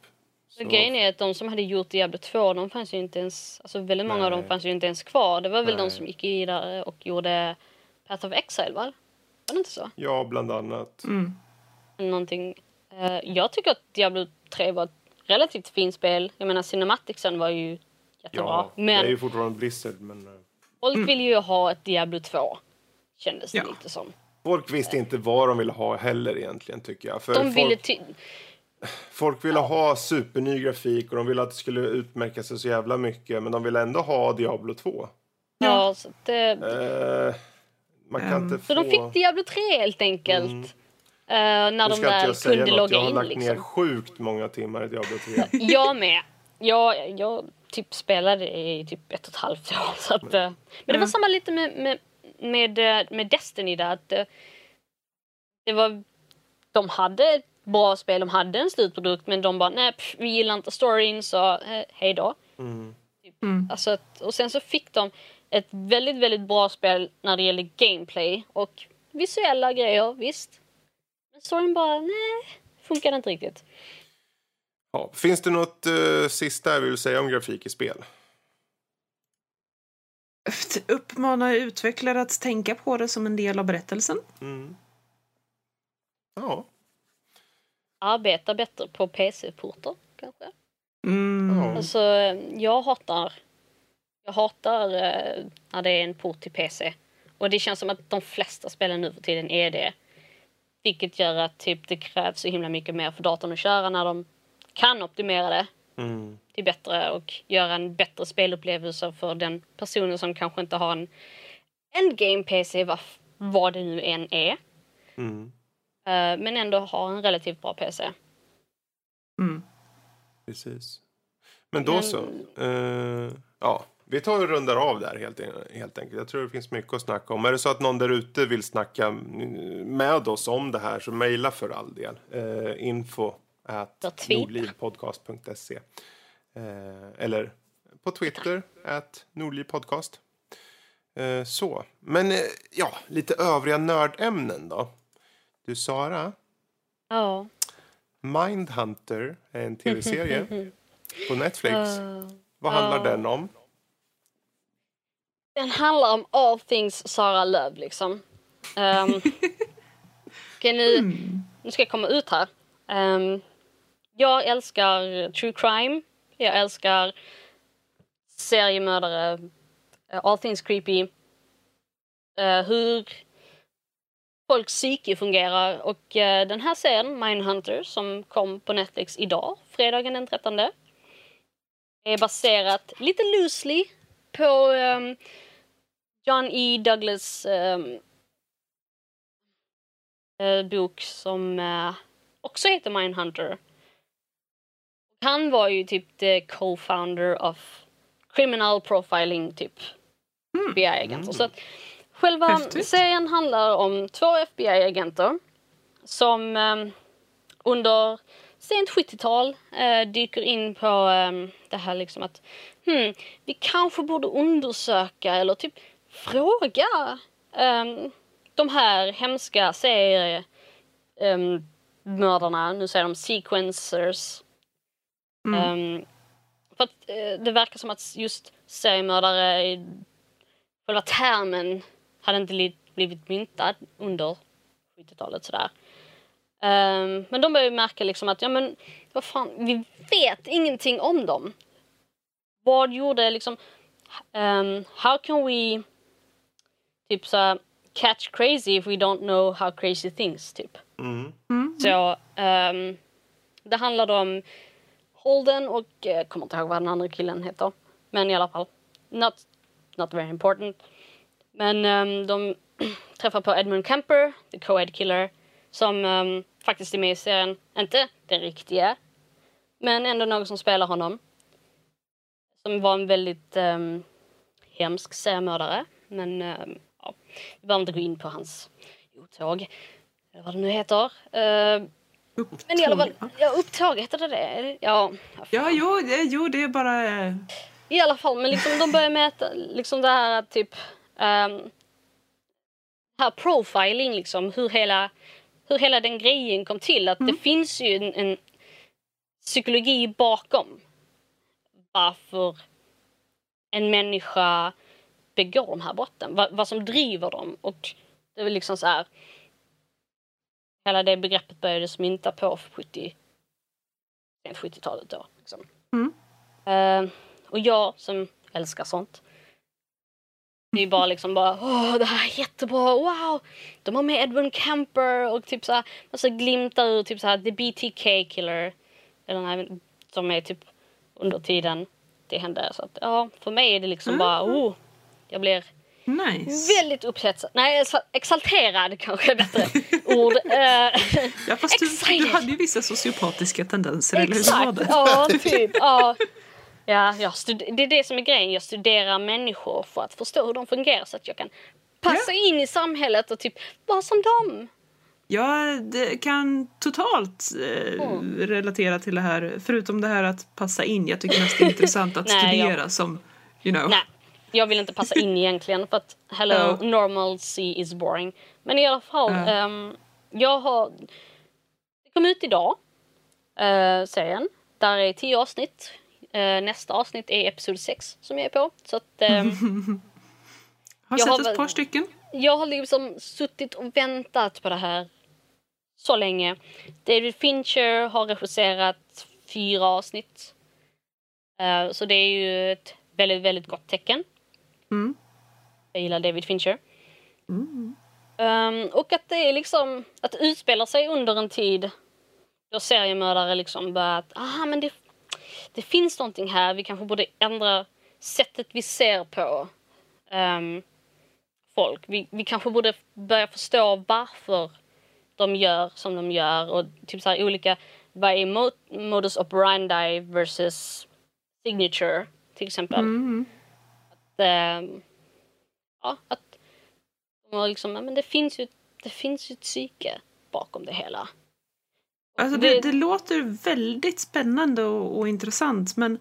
Så. Grejen är att de som hade gjort Diablo 2, de fanns ju inte ens, alltså väldigt många Nej. av dem fanns ju inte ens kvar. Det var väl Nej. de som gick vidare och gjorde Path of Exile, va? Var det inte så? Ja, bland annat. Mm. Någonting. Uh, jag tycker att Diablo 3 var ett relativt fint spel. Jag menar, Cinematicsen var ju jättebra. Ja, men det är ju fortfarande Blizzard, men... Uh... Folk mm. vill ju ha ett Diablo 2, kändes det ja. lite som. Folk visste inte vad de ville ha heller egentligen tycker jag. För De folk, ville ty- folk ville ha superny grafik och de ville att det skulle utmärka sig så jävla mycket. Men de ville ändå ha Diablo 2. ja, så, att, eh, Man kan Ehm, inte få... så de fick Diablo 3 helt enkelt. Eh, när Nu de säga kunde något. logga Jag har in lagt ner liksom. sjukt många timmar i Diablo <laughs> 3. Jag med. Jag, jag typ spelade i typ ett och ett halvt år. Så att, eh, men det var samma lite med, med, med, eh, med Destiny där. Att, det var, de hade ett bra spel, de hade en slutprodukt men de bara nej pff, vi gillar inte storyn så eh, hej då. Mm. Mm. Alltså, och sen så fick de ett väldigt, väldigt bra spel när det gäller gameplay och visuella grejer, visst. Men storyn bara, nej, funkade inte riktigt. Ja. Finns det något uh, sista jag vill säga om grafik i spel? Uppmana utvecklare att tänka på det som en del av berättelsen. Mm. Ja. Arbeta bättre på PC-portar, kanske. Mm. Alltså, jag hatar... Jag hatar eh, när det är en port till PC. Och det känns som att de flesta spelen nu för tiden är det. Vilket gör att typ, det krävs så himla mycket mer för datorn att köra när de kan optimera det Mm. till bättre och göra en bättre spelupplevelse för den personen som kanske inte har en endgame-PC, vad, vad det nu än är. Mm. Eh, men ändå har en relativt bra PC. Mm. Precis. Men då Men- så. Eh, ja, vi tar och rundar av där helt, helt enkelt. Jag tror det finns mycket att snacka om. Är det så att någon där ute vill snacka mm, med oss om det här så mejla för all del. Uh, info at nordlivpodcast.se Eh, Eller på Twitter at nordlivpodcast. Eh, så. Men eh, ja, lite övriga nördämnen då. Du Sara, Ja. Mindhunter är en tv-serie <laughs> på Netflix. Eh, Vad handlar den om? Den handlar om all things Sara Löv liksom. Um, <laughs> okej, nu, nu ska jag komma ut här. Ehm, jag älskar true crime. Jag älskar seriemördare. eh, all things creepy. eh, hur folks psyke fungerar. Och eh, den här serien, Mindhunter, som kom på Netflix idag, fredagen den 13. Är baserat lite loosely på ehm, John E. Douglas eh, bok som eh, också heter Mindhunter. Han var ju typ the co-founder of criminal profiling typ. FBI-agenter. Så att själva Häftigt. serien handlar om två FBI-agenter som ehm, under sent 70-tal eh, dyker in på ehm, det här liksom att hmm, vi kanske borde undersöka eller typ fråga ehm, de här hemska seriemördarna, um, mördarna, nu säger de sequencers. Ehm, för att eh, det verkar som att just seriemördare, i- själva termen hade inte li- blivit myntad under 70-talet sådär. Ehm, men de börjar ju märka liksom att, ja men vad fan, vi vet ingenting om dem. Vad gjorde liksom, um, how can we typ så catch crazy if we don't know how crazy things typ. Mm. Så ehm, det handlade om Holden och jag kommer inte ihåg vad den andra killen heter. Men i alla fall, not, not very important. Men ehm, de <clears throat> träffar på Edmund Kemper, the co-ed killer, som ehm, faktiskt är med i serien. Inte den riktiga, men ändå någon som spelar honom. Som var en väldigt um, hemsk seriemördare. Men vi behöver inte gå in på hans otåg. Eller vad det nu heter. Eh, men i alla fall, ja, upptåg heter det det? Ja, Ja, jo, det, jo, det är bara... eh, i alla fall, men liksom de börjar mäta liksom det här att typ um, här profiling liksom, hur hela, hur hela den grejen kom till. Att det finns ju en, en psykologi bakom varför en människa begår de här brotten. Vad, vad som driver dem. Och det är liksom så här. Hela det begreppet började mynta på 70, sent 70-talet då. Liksom. Mm. Eh, och jag som älskar sånt Det är bara liksom bara åh det här är jättebra, wow! De har med Edwin Camper och typ såhär massa glimtar ur typ såhär The BTK Killer. Eller den här som är typ under tiden det hände. Så att ja, för mig är det liksom bara oh, jag blir Nice. väldigt upphetsad. Nej, exa- exalterad kanske är bättre <laughs> ord. Eh, Ja, fast du, du hade ju vissa sociopatiska tendenser, eller hur var Exakt, det? ja <laughs> typ. Ja. Ja, jag det är det som är grejen. Jag studerar människor för att förstå hur de fungerar så att jag kan passa in i samhället och typ vara som dem. Jag kan totalt eh, Mm. relatera till det här, förutom det här att passa in. Jag tycker mest det är intressant att <laughs> Nej, studera jag- som, you know. Nej, jag vill inte passa in egentligen för att hello, Ja. normalcy is boring. Men i alla fall, Ja. ehm, jag har... Det kom ut idag, uh, serien. Där är tio avsnitt. Eh, nästa avsnitt är episod 6 som jag är på. Så att, ehm, <laughs> Har Jag sett har ett par stycken. jag har liksom suttit och väntat på det här så länge. David Fincher har regisserat fyra avsnitt. Eh, så det är ju ett väldigt, väldigt gott tecken. Mm. Jag gillar David Fincher. Ehm, och att det är liksom att utspelar sig under en tid då seriemördare liksom börjat, aha men det, det finns någonting här, vi kanske borde ändra sättet vi ser på ehm, folk. Vi, vi kanske borde börja förstå varför de gör som de gör och typ så här olika, vad är mo- modus operandi versus signature till exempel. Mm. Att, ehm, ja, att de har liksom, men det finns ju, det finns ju ett psyke bakom det hela. Alltså det, det låter väldigt spännande och, och intressant men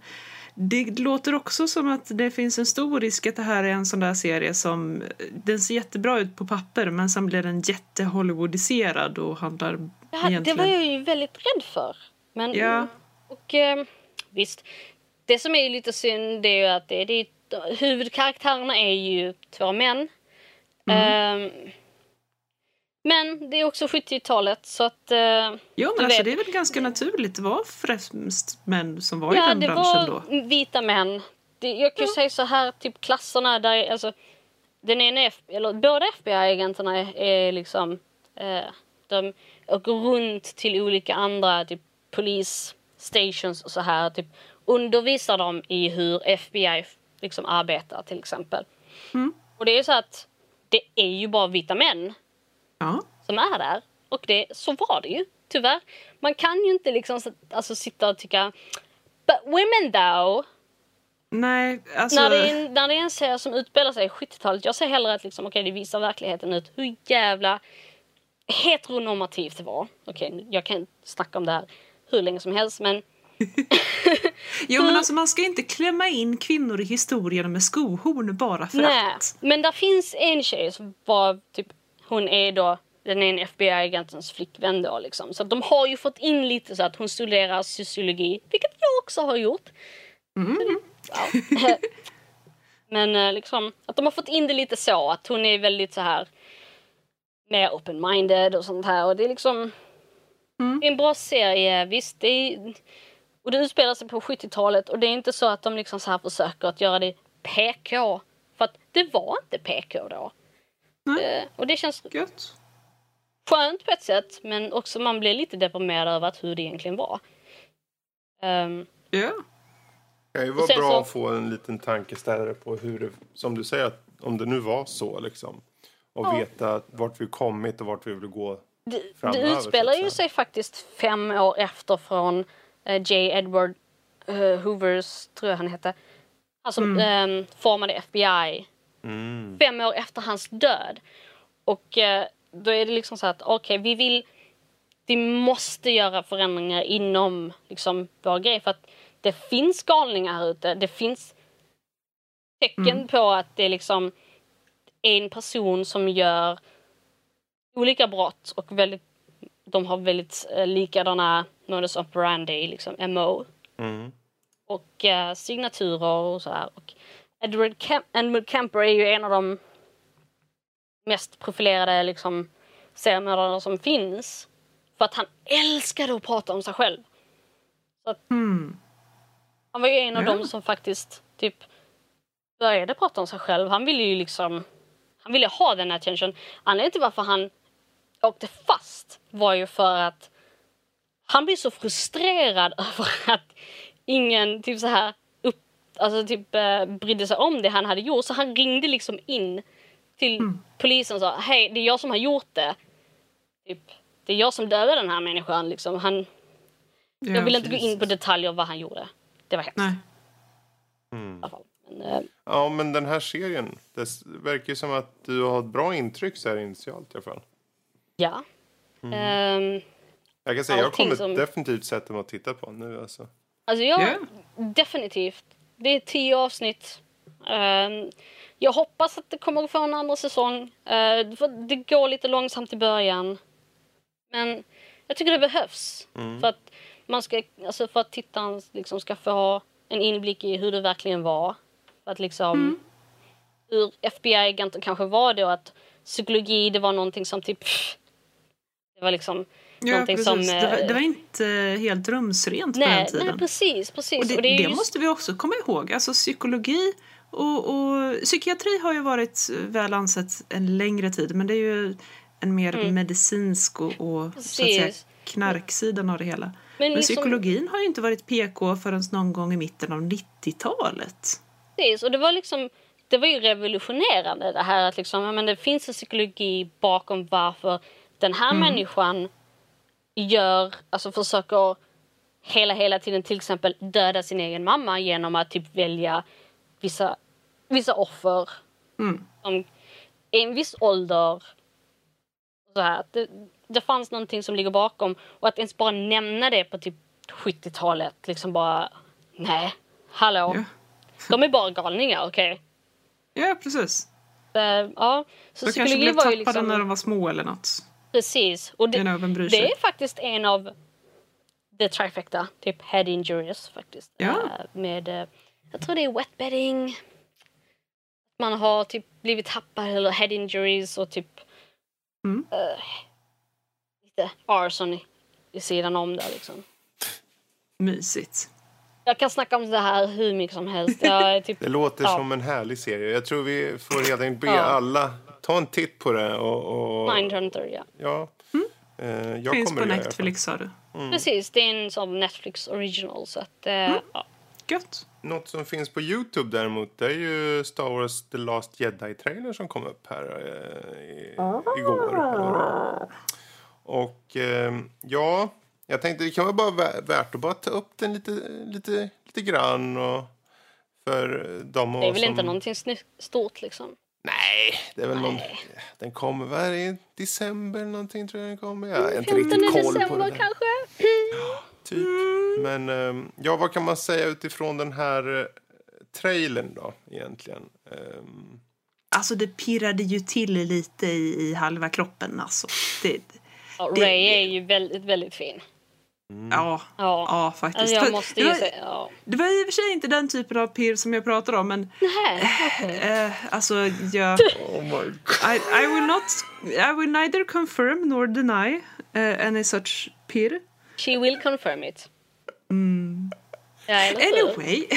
det låter också som att det finns en stor risk att det här är en sån där serie som den ser jättebra ut på papper men sen blir den jätte-Hollywoodiserad och handlar Det, här, det egentligen... var jag ju väldigt rädd för. Men, Ja. Och eh, visst, det som är lite synd är ju att det, det är, huvudkaraktärerna är ju två män. Mm. Eh, men det är också 70-talet så att... Eh, Jo men alltså vet. det är väl ganska naturligt. Det var främst män som var i ja, den det branschen var då. vita män. Det, jag kan ju säga så här, typ klasserna där, är- alltså den ena, F- eller båda FBI-agenterna är, är liksom, eh, de åker runt till olika andra typ stations och så här, typ undervisar dem i hur FBI liksom arbetar till exempel. Mm. Och det är ju så att det är ju bara vita män Ja. som är där. Och det, så var det ju, tyvärr. Man kan ju inte liksom så- alltså, sitta och tycka But women though, Nej, alltså... när, det är när det är en serie som utspelar sig i 70-talet, jag ser hellre att liksom, okay, det visar verkligheten ut hur jävla heteronormativt det var. Okej, jag kan snacka om det här hur länge som helst men Jo men alltså man ska inte klämma in kvinnor i historien med skohorn bara för nej. att. Men där finns en tjej som var typ, hon är då den är en FBI-agentens flickvän då liksom. Så de har ju fått in lite så att hon studerar sociologi, vilket jag också har gjort. Mm. Ja. <laughs> Men eh, liksom att de har fått in det lite så att hon är väldigt så här mer open-minded och sånt här och det är liksom Mm. det är en bra serie, visst det är, och det utspelar sig på 70-talet och det är inte så att de liksom så här försöker att göra det PK för att det var inte PK då. Nej. Eh, och det känns Gött. skönt på ett sätt men också man blir lite deprimerad över att hur det egentligen var. Ehm, Ja. Det kan ju vara bra så- att få en liten tankeställare på hur det, som du säger, att om det nu var så liksom. Och Ja. veta vart vi kommit och vart vi vill gå. Det, det framöver, utspelar så att ju sig faktiskt fem år efter från J. Edward eh, Hoovers, tror jag han hette, han som eh, formade FBI. Mm. Fem år efter hans död. Och eh, då är det liksom så att okej, vi vill, vi måste göra förändringar inom liksom vår grej för att det finns galningar här ute. Det finns tecken på att det är liksom en person som gör olika brott och väldigt, de har väldigt eh, likadana modus operandi, liksom MO Mm. och eh, signaturer och så här. Och Edward, Cam- Edward Kemper är ju en av de mest profilerade liksom, seriemördare som finns. För att han älskade att prata om sig själv. Hmm. Han var ju en av Ja. dem som faktiskt typ började prata om sig själv. Han ville ju liksom... Han ville ha den attention. Anledningen till varför han åkte fast var ju för att han blev så frustrerad <laughs> över att ingen typ så här upp, alltså typ eh, brydde sig om det han hade gjort. Så han ringde liksom in till polisen och sa hej det är jag som har gjort det. Typ, det är jag som dödade den här människan. Liksom. Han, jag vill inte gå in på detaljer vad han gjorde. Det var hemskt. Nej. I alla fall. Men, eh, Ja, men den här serien, det verkar ju som att du har ett bra intryck så här initialt i alla fall. Ja. Mm. Ehm, Jag kan säga, jag kommer som- definitivt sätta mig och titta på nu alltså. Alltså jag, Ja. definitivt. Det är tio avsnitt. Ehm, jag hoppas att det kommer att få en andra säsong. Uh, för det går lite långsamt i början. Men jag tycker det behövs. För att man ska, alltså för att tittaren liksom ska få en inblick i hur det verkligen var. För att liksom hur FBI-agenter kanske var då att psykologi det var någonting som typ det var liksom Ja, precis. som... det, var, eh, det var inte helt rumsrent på den nej, tiden. nej, precis, precis. Och det, Och det det just- måste vi också komma ihåg. Alltså psykologi och, och psykiatri har ju varit väl ansett en längre tid men det är ju en mer medicinsk och, och så att säga, Mm. Knarksidan av det hela. Men, Men liksom- psykologin har ju inte varit PK förrän någon gång i mitten av 90-talet. Precis, och det var liksom det var ju revolutionerande det här att liksom, men det finns en psykologi bakom varför den här människan gör, alltså försöker hela, hela tiden till exempel döda sin egen mamma genom att typ välja vissa, vissa offer Mm. som är en viss ålder. Så här, det, det fanns någonting som ligger bakom och att ens bara nämna det på typ 70-talet liksom bara nej, hallå. Ja. De är bara galningar, okej? Ja, precis. Eh, ja, så De kanske blev tappade liksom... när de var små eller något. Precis. Och det, det är faktiskt en av the trifecta, typ head injuries faktiskt. Ja. Eh, med, eh, jag tror det är wetbedding. Man har typ blivit tappad eller head injuries och typ Mm. eh, lite arson i, i sidan om där liksom. Mysigt. Jag kan snacka om det här hur mycket som helst. Jag är <laughs> typ, Det låter Ja. som en härlig serie. Jag tror vi får helt enkelt be Ja. alla ta en titt på det. Och, och, Mindhunter, ja. Ja. Eh, jag Finns på. Netflix sa du. Precis, det är en sån Netflix original så att eh, Mm. ja. Gött. Något som finns på Youtube däremot det är ju Star Wars The Last Jedi-trailern som kom upp här eh, i, igår. eller? Och eh, ja, jag tänkte det kan vara bara vä- värt att bara ta upp den lite, lite, lite grann. Och för de Det är väl som... inte någonting stort liksom. Nej, det är väl någon... Den kommer väl i december någonting tror jag den kommer. Jag har inte 15 riktigt koll på december det där. kanske? Typ. Men ehm, ja, vad kan man säga utifrån den här eh, trailern då egentligen? Ehm, Alltså det pirrade ju till lite i, i halva kroppen alltså. Det, Ja, Det- Ray är ju väldigt, väldigt fin. Ja, Ja. ja faktiskt. Alltså jag måste det, var, säga... Ja. det var i och för sig inte den typen av pirr som jag pratar om men Nej, okej. eh, alltså jag... oh my God. I, I will not... I will neither confirm nor deny eh, any such pirr. She will confirm it. Ja, eller hur? Anyway.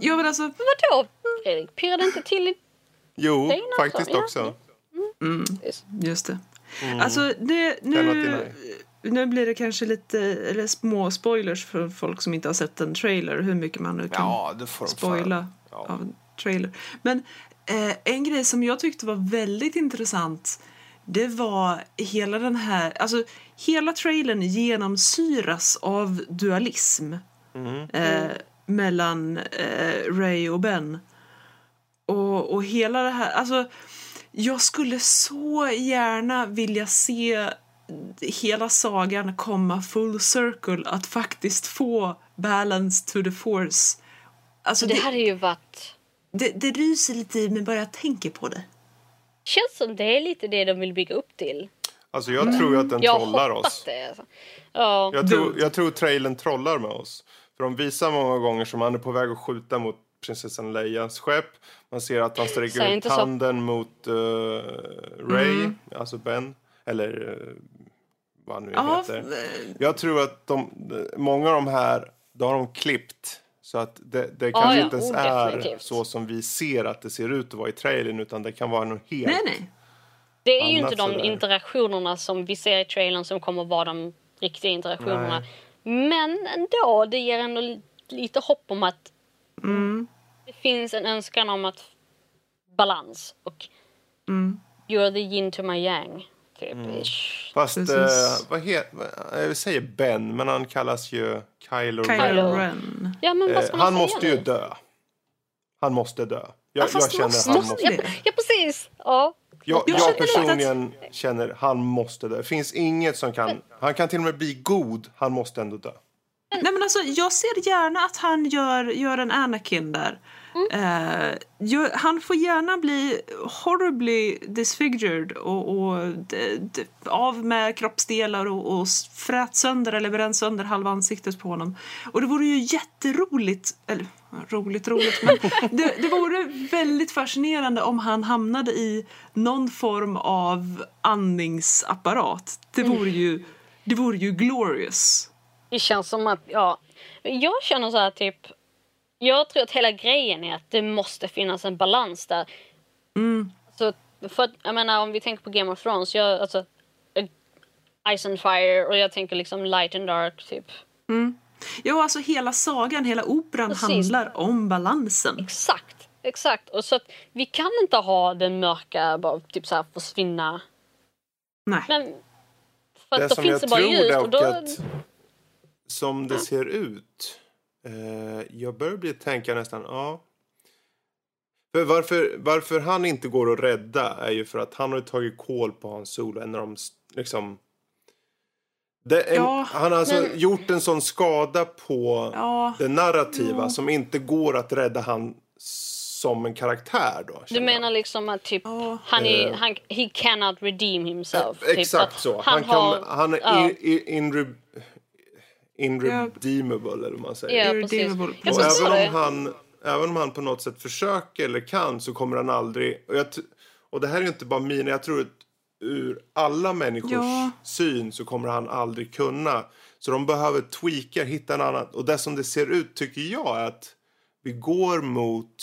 ja men alltså... Vadå, Fredrik? Pirrar det inte till i... Jo, något faktiskt så, ja. också. Just det. Alltså det, Cannot nu, deny. nu blir det kanske lite eller små spoilers för folk som inte har sett en trailer. Hur mycket man nu kan Ja, spoila. Ja. av en trailer. Men eh, en grej som jag tyckte var väldigt intressant det var hela den här, alltså hela trailern genomsyras av dualism Mm. eh, mellan eh, Ray och Ben. Och, och hela det här, alltså jag skulle så gärna vilja se hela sagan komma full circle att faktiskt få balance to the force. Alltså Det det, hade ju varit... det, det ryser lite i mig bara jag tänker på det. Känns som det är lite det de vill bygga upp till. Alltså jag tror ju att den Jag trollar oss. det. Alltså. Ja, Jag tror, jag tror trailern trollar med oss. För de visar många gånger som han är på väg att skjuta mot prinsessan Leias skepp. Man ser att han sträcker ut inte så. handen mot eh, Ray, alltså Ben. Eller uh, vad han nu Ja, heter. Jag tror att de, många av de här, då har de klippt Så att det, det kanske ja. inte ens Oh, är definitivt. så som vi ser att det ser ut att vara i trailern utan det kan vara något helt... Nej, nej. Det är ju inte de sådär. interaktionerna som vi ser i trailern som kommer vara de riktiga interaktionerna. Men ändå, det ger ändå li- lite hopp om att det finns en önskan om att balans och you're the yin to my yang. Typ. Ish. Fast, Precis. eh, vad heter... Jag säger Ben, men han kallas ju Kylo, Ren. Kylo Kylo. Ren. Ja, men vad ska Eh, man han säga måste ju nu? dö. Han måste dö. Jag, Ja, jag känner måste- han måste dö. Ja, precis. Ja. Jag, Jag jag, känner lite att- personligen känner han måste dö. Det finns inget som kan... Han kan till och med bli god. Han måste ändå dö. Nej, men alltså, jag ser gärna att han gör, gör en Anakin där. Eh, gör, han får gärna bli horribly disfigured och, och d, d, av med kroppsdelar och, och frät sönder eller bränt sönder halva ansiktet på honom. Och det vore ju jätteroligt, eller roligt roligt, men <laughs> det, det vore väldigt fascinerande om han hamnade i någon form av andningsapparat. Det vore ju, det vore ju glorious. Det känns som att, ja. Jag känner så här typ. Jag tror att hela grejen är att det måste finnas en balans där. Så, för att, jag menar om vi tänker på Game of Thrones. Jag, alltså, eh, Ice and Fire och jag tänker liksom Light and Dark typ. Ja, alltså hela sagan, hela operan Precis. handlar om balansen. Exakt, exakt. Och så att vi kan inte ha den mörka bara typ så här försvinna. Nej. Men för att Det då finns det bara ljus och då... att som det ser ut. Eh, jag börjar bli tänka nästan, ja. För varför, varför han inte går att rädda är ju för att han har ju tagit koll på Hans Solo. En av de liksom. Det är, Ja, han har alltså men- gjort en sån skada på Ja. det narrativa som inte går att rädda han som en karaktär då. Du jag. menar liksom att typ Ja. han är, Eh. han, he cannot redeem himself. typ Exakt så. Han, Han, har, kan, han är ja. in, in, inre, irredeemable eller vad man säger. Ja, Irredeemable. precis. Och även om, han, även om han på något sätt försöker eller kan så kommer han aldrig... Och, jag, och det här är ju inte bara mina, jag tror att ur alla människors Ja. syn så kommer han aldrig kunna. Så de behöver tweaka, hitta en annan. Och det som det ser ut tycker jag är att vi går mot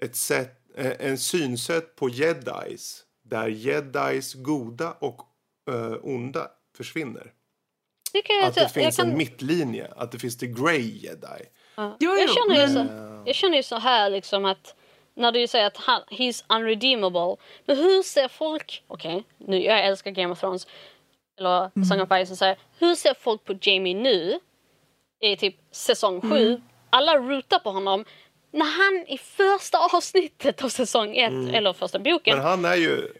ett sätt, eh, en synsätt på jedis där jedis goda och eh, onda försvinner. Det kan jag, Att det jag finns kan, en mittlinje, att det finns the grey jedi. ja. Jo, jag, jo, känner ju men- så, jag känner ju så här liksom att när du säger att han, he's unredeemable. Men hur ser folk, okej, nu jag älskar Game of Thrones eller Mm. Song of Ice och så här, hur ser folk på Jamie nu? I typ säsong sju. Mm. Alla rutar på honom. När han i första avsnittet av säsong ett, eller första boken, Mm. Men han är ju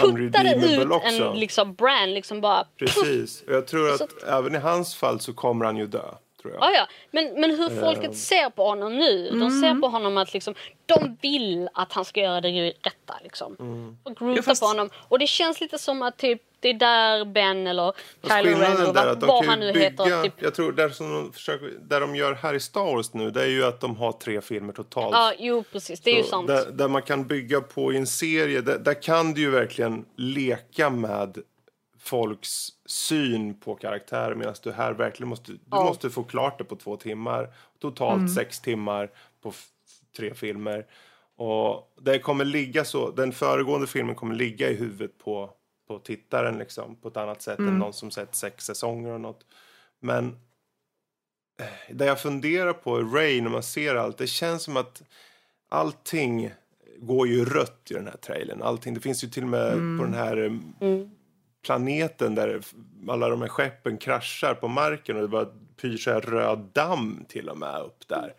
puttade ut också. en liksom brand liksom bara Precis. Och jag tror Så att även i hans fall så kommer han ju dö. Tror jag. Ja, ja. Men, men hur folket ser på honom nu. De ser på honom att liksom, de vill att han ska göra det rätta. Liksom. Och roota Ja, fast- på honom. Och det känns lite som att typ, det är där Ben eller Kylo Ren eller vad, att de vad han ju nu bygga, heter. Typ, jag tror där som de försöker, där de gör här i Star Wars nu, det är ju att de har tre filmer totalt. ja, jo precis. Det är ju Så sant. Där, där man kan bygga på i en serie, där, där kan du ju verkligen leka med folks syn på karaktärer medan du här verkligen måste, du Ja. måste få klart det på två timmar. Totalt sex timmar på tre filmer. Och det kommer ligga så, den föregående filmen kommer ligga i huvudet på, på tittaren liksom, på ett annat sätt än någon som sett sex säsonger och något. Men eh, det jag funderar på är Ray när man ser allt, det känns som att allting går ju rött i den här trailern. Allting, det finns ju till och med på den här eh, planeten där alla de här skeppen kraschar på marken och det bara pyr så här röd damm till och med upp där.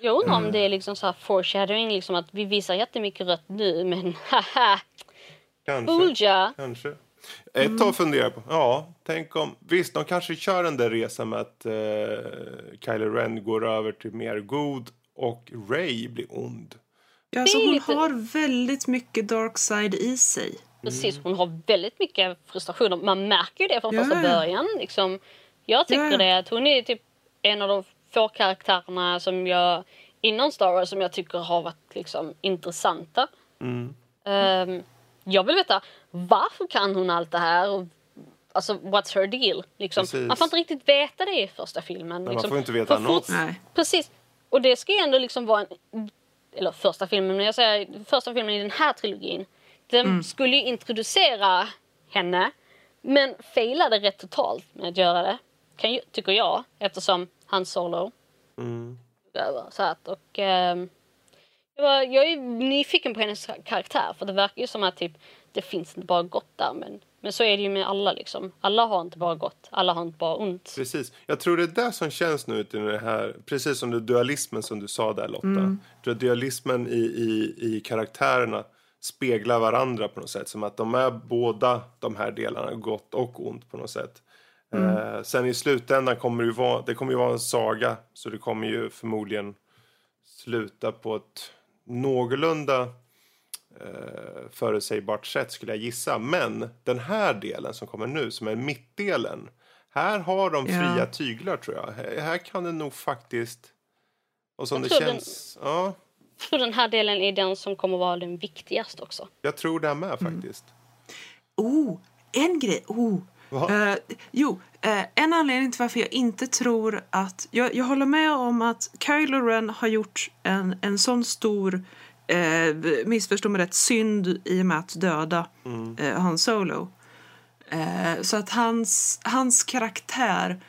Jag undrar Mm. om det är liksom så här foreshadowing, liksom att vi visar jättemycket rött nu men <laughs> haha, Kanske. Kanske. Ett tag funderar jag på, ja, tänk om, visst de kanske kör den där resan med att eh, Kylo Ren går över till mer god och Ray blir ond. Ja, alltså, hon har väldigt mycket dark side i sig. Precis, hon har väldigt mycket frustrationer. Man märker ju det från Ja, första ja. början. Liksom. Jag tycker Ja, det att hon är typ en av de få karaktärerna som jag inom Star Wars som jag tycker har varit liksom intressanta. Mm. Ehm, jag vill veta varför kan hon allt det här? Och, alltså what's her deal? Liksom. Precis. Man får inte riktigt veta det i första filmen. Men man liksom. får inte veta något. Precis. och det ska ju ändå liksom vara en, eller första filmen, men jag säger första filmen i den här trilogin. Den skulle ju introducera henne, men failade rätt totalt med att göra det. Kan tycker jag, eftersom han Solo Mm. Så att, och, ehm, jag, var, jag är nyfiken på hennes karaktär för det verkar ju som att typ, det finns inte bara gott där men, men så är det ju med alla liksom. Alla har inte bara gott, alla har inte bara ont. Precis. Jag tror det är det som känns nu i det här, precis som det dualismen som du sa där Lotta. Att dualismen i, i, i karaktärerna speglar varandra på något sätt. Som att de är båda de här delarna, gott och ont på något sätt. Eh, sen i slutändan kommer det ju vara, det kommer ju vara en saga. Så det kommer ju förmodligen sluta på ett någorlunda eh, förutsägbart sätt skulle jag gissa. Men den här delen som kommer nu, som är mittdelen. Här har de Ja. fria tyglar tror jag. Här, här kan det nog faktiskt... Och som Jag det tror den- känns... Ja, Jag tror den här delen är den som kommer vara den viktigaste också. jag tror det med faktiskt. Oh, en grej. Oh. Eh, jo, eh, en anledning till varför jag inte tror att... Jag, jag håller med om att Kylo Ren har gjort en, en sån stor, eh, missförstå mig rätt, synd i och med att döda eh, Han Solo. Eh, så att hans, hans karaktär...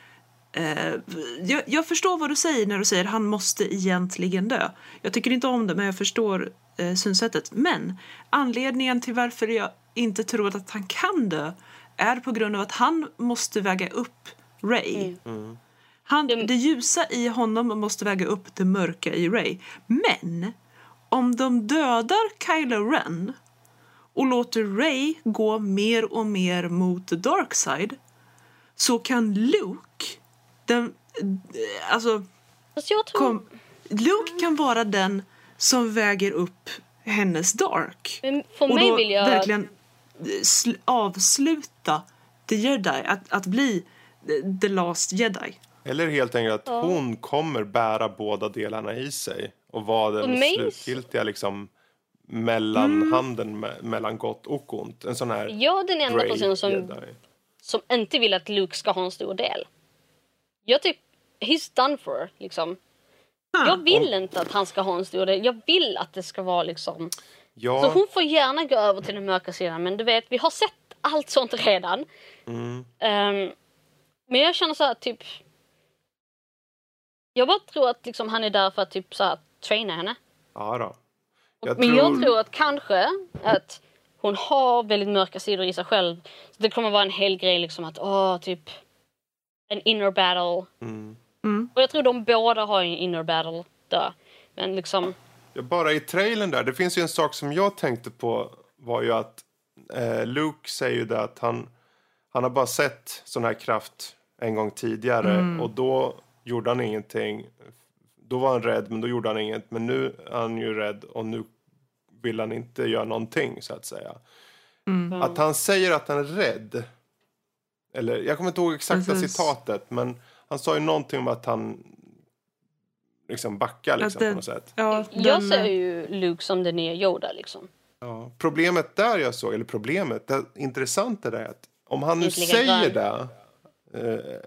Eh, jag, jag förstår vad du säger när du säger han måste egentligen dö. Jag tycker inte om det, men jag förstår eh, synsättet. Men anledningen till varför jag inte tror att han kan dö är på grund av att han måste väga upp Ray. Han, det ljusa i honom måste väga upp det mörka i Ray. Men om de dödar Kylo Ren och låter Ray gå mer och mer mot the dark side så kan Luke, den, eh, alltså, Fast jag tror... kom, Luke kan vara den som väger upp hennes dark. Men för och mig då vill jag... verkligen eh, sl- avsluta the jedi, att, att bli the- the last jedi. Eller helt enkelt att hon kommer bära båda delarna i sig. Och vara Och den mig- slutgiltiga liksom mellanhanden me- mellan gott och ont. En sån här Jag är den enda personen som, Jedi. som inte vill att Luke ska ha en stor del. Jag tycker... He's done for, liksom. Jag vill inte att han ska ha en stor del. Jag vill att det ska vara liksom... Så Ja, hon får gärna gå över till den mörka sidan men du vet, vi har sett allt sånt redan. mm, Ehm, men jag känner så här typ... Jag bara tror att liksom, han är där för att typ så här, traina henne. ja då. Jag men tror- jag tror att kanske att hon har väldigt mörka sidor i sig själv. Så det kommer vara en hel grej liksom att åh, typ en inner battle. Mm. Och jag tror de båda har en inner battle där. Men liksom, Ja, bara i trailern där, det finns ju en sak som jag tänkte på var ju att eh, Luke säger ju det att han, han har bara sett sån här kraft en gång tidigare och då gjorde han ingenting. Då var han rädd men då gjorde han inget. Men nu är han ju rädd och nu vill han inte göra någonting så att säga. Att han säger att han är rädd. Eller jag kommer inte ihåg exakta Precis. citatet men han sa ju någonting om att han liksom backar liksom, det- på något sätt. Ja, jag den, ser ju Luke som den nya Yoda liksom. Ja, problemet där jag såg, eller problemet, det intressanta är att om han nu säger det, eh,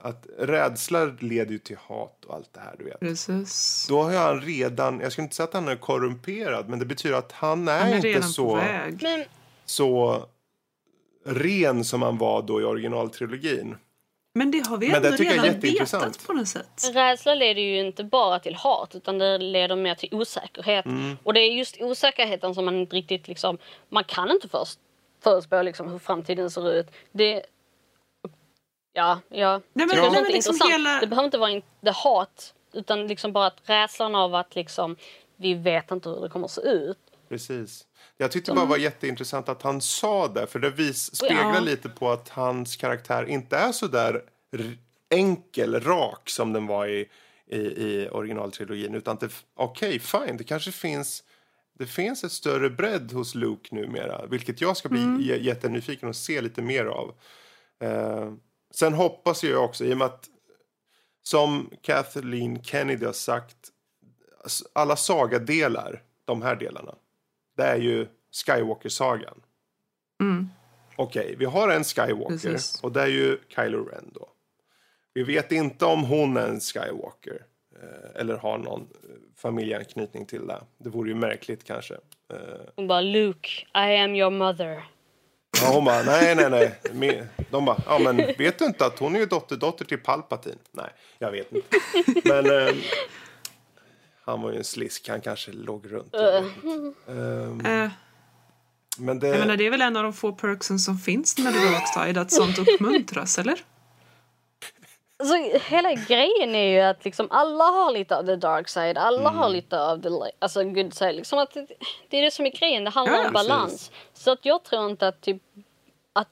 att rädsla leder ju till hat och allt det här, du vet. Precis. Då har han redan, jag ska inte säga att han är korrumperad, men det betyder att han är, Han är inte redan på så, väg. Men så ren som han var då i originaltrilogin. Men det har vi Men det ändå redan vetat på något sätt. rädsla leder ju inte bara till hat utan det leder mer till osäkerhet. Och det är just osäkerheten som man inte riktigt liksom, man kan inte först förutspå liksom hur framtiden ser ut. Det, ja, ja. Nej, men- det nej, men liksom intressant. hela- Det behöver inte vara in, det hat utan liksom bara att rädslan av att liksom, vi vet inte hur det kommer att se ut. Precis. Jag tyckte bara var jätteintressant att han sa det, för det vis, speglar Ja. lite på att hans karaktär inte är så där enkel, rak som den var i, i, i originaltrilogin. Utan att okej, fine, det kanske finns, det finns ett större bredd hos Luke numera. Vilket jag ska bli j- jättenyfiken och se lite mer av. Eh, sen hoppas jag också, i och med att som Kathleen Kennedy har sagt, alla sagadelar, de här delarna, det är ju Skywalker-sagan. Mm. Okej, vi har en Skywalker Precis. och det är ju Kylo Ren då. Vi vet inte om hon är en Skywalker. eh, eller har någon eh, familjeanknytning till det. Det vore ju märkligt kanske. Eh, Hon bara Luke, I am your mother. Ja, hon bara, nej, nej, nej. <laughs> De bara, ja men vet du inte att hon är ju dotterdotter till Palpatine? Nej, jag vet inte. Men eh, han var ju en slisk, han kanske låg runt. Ehm, Eh, men det, jag menar, det är väl en av de få perksen som finns med The Dark Side, att sånt uppmuntras, eller? Alltså, hela grejen är ju att liksom alla har lite av the dark side, alla har lite av the alltså, good side. Liksom att det, det är det som är grejen, det handlar Ja, om balans. Så att jag tror inte att typ att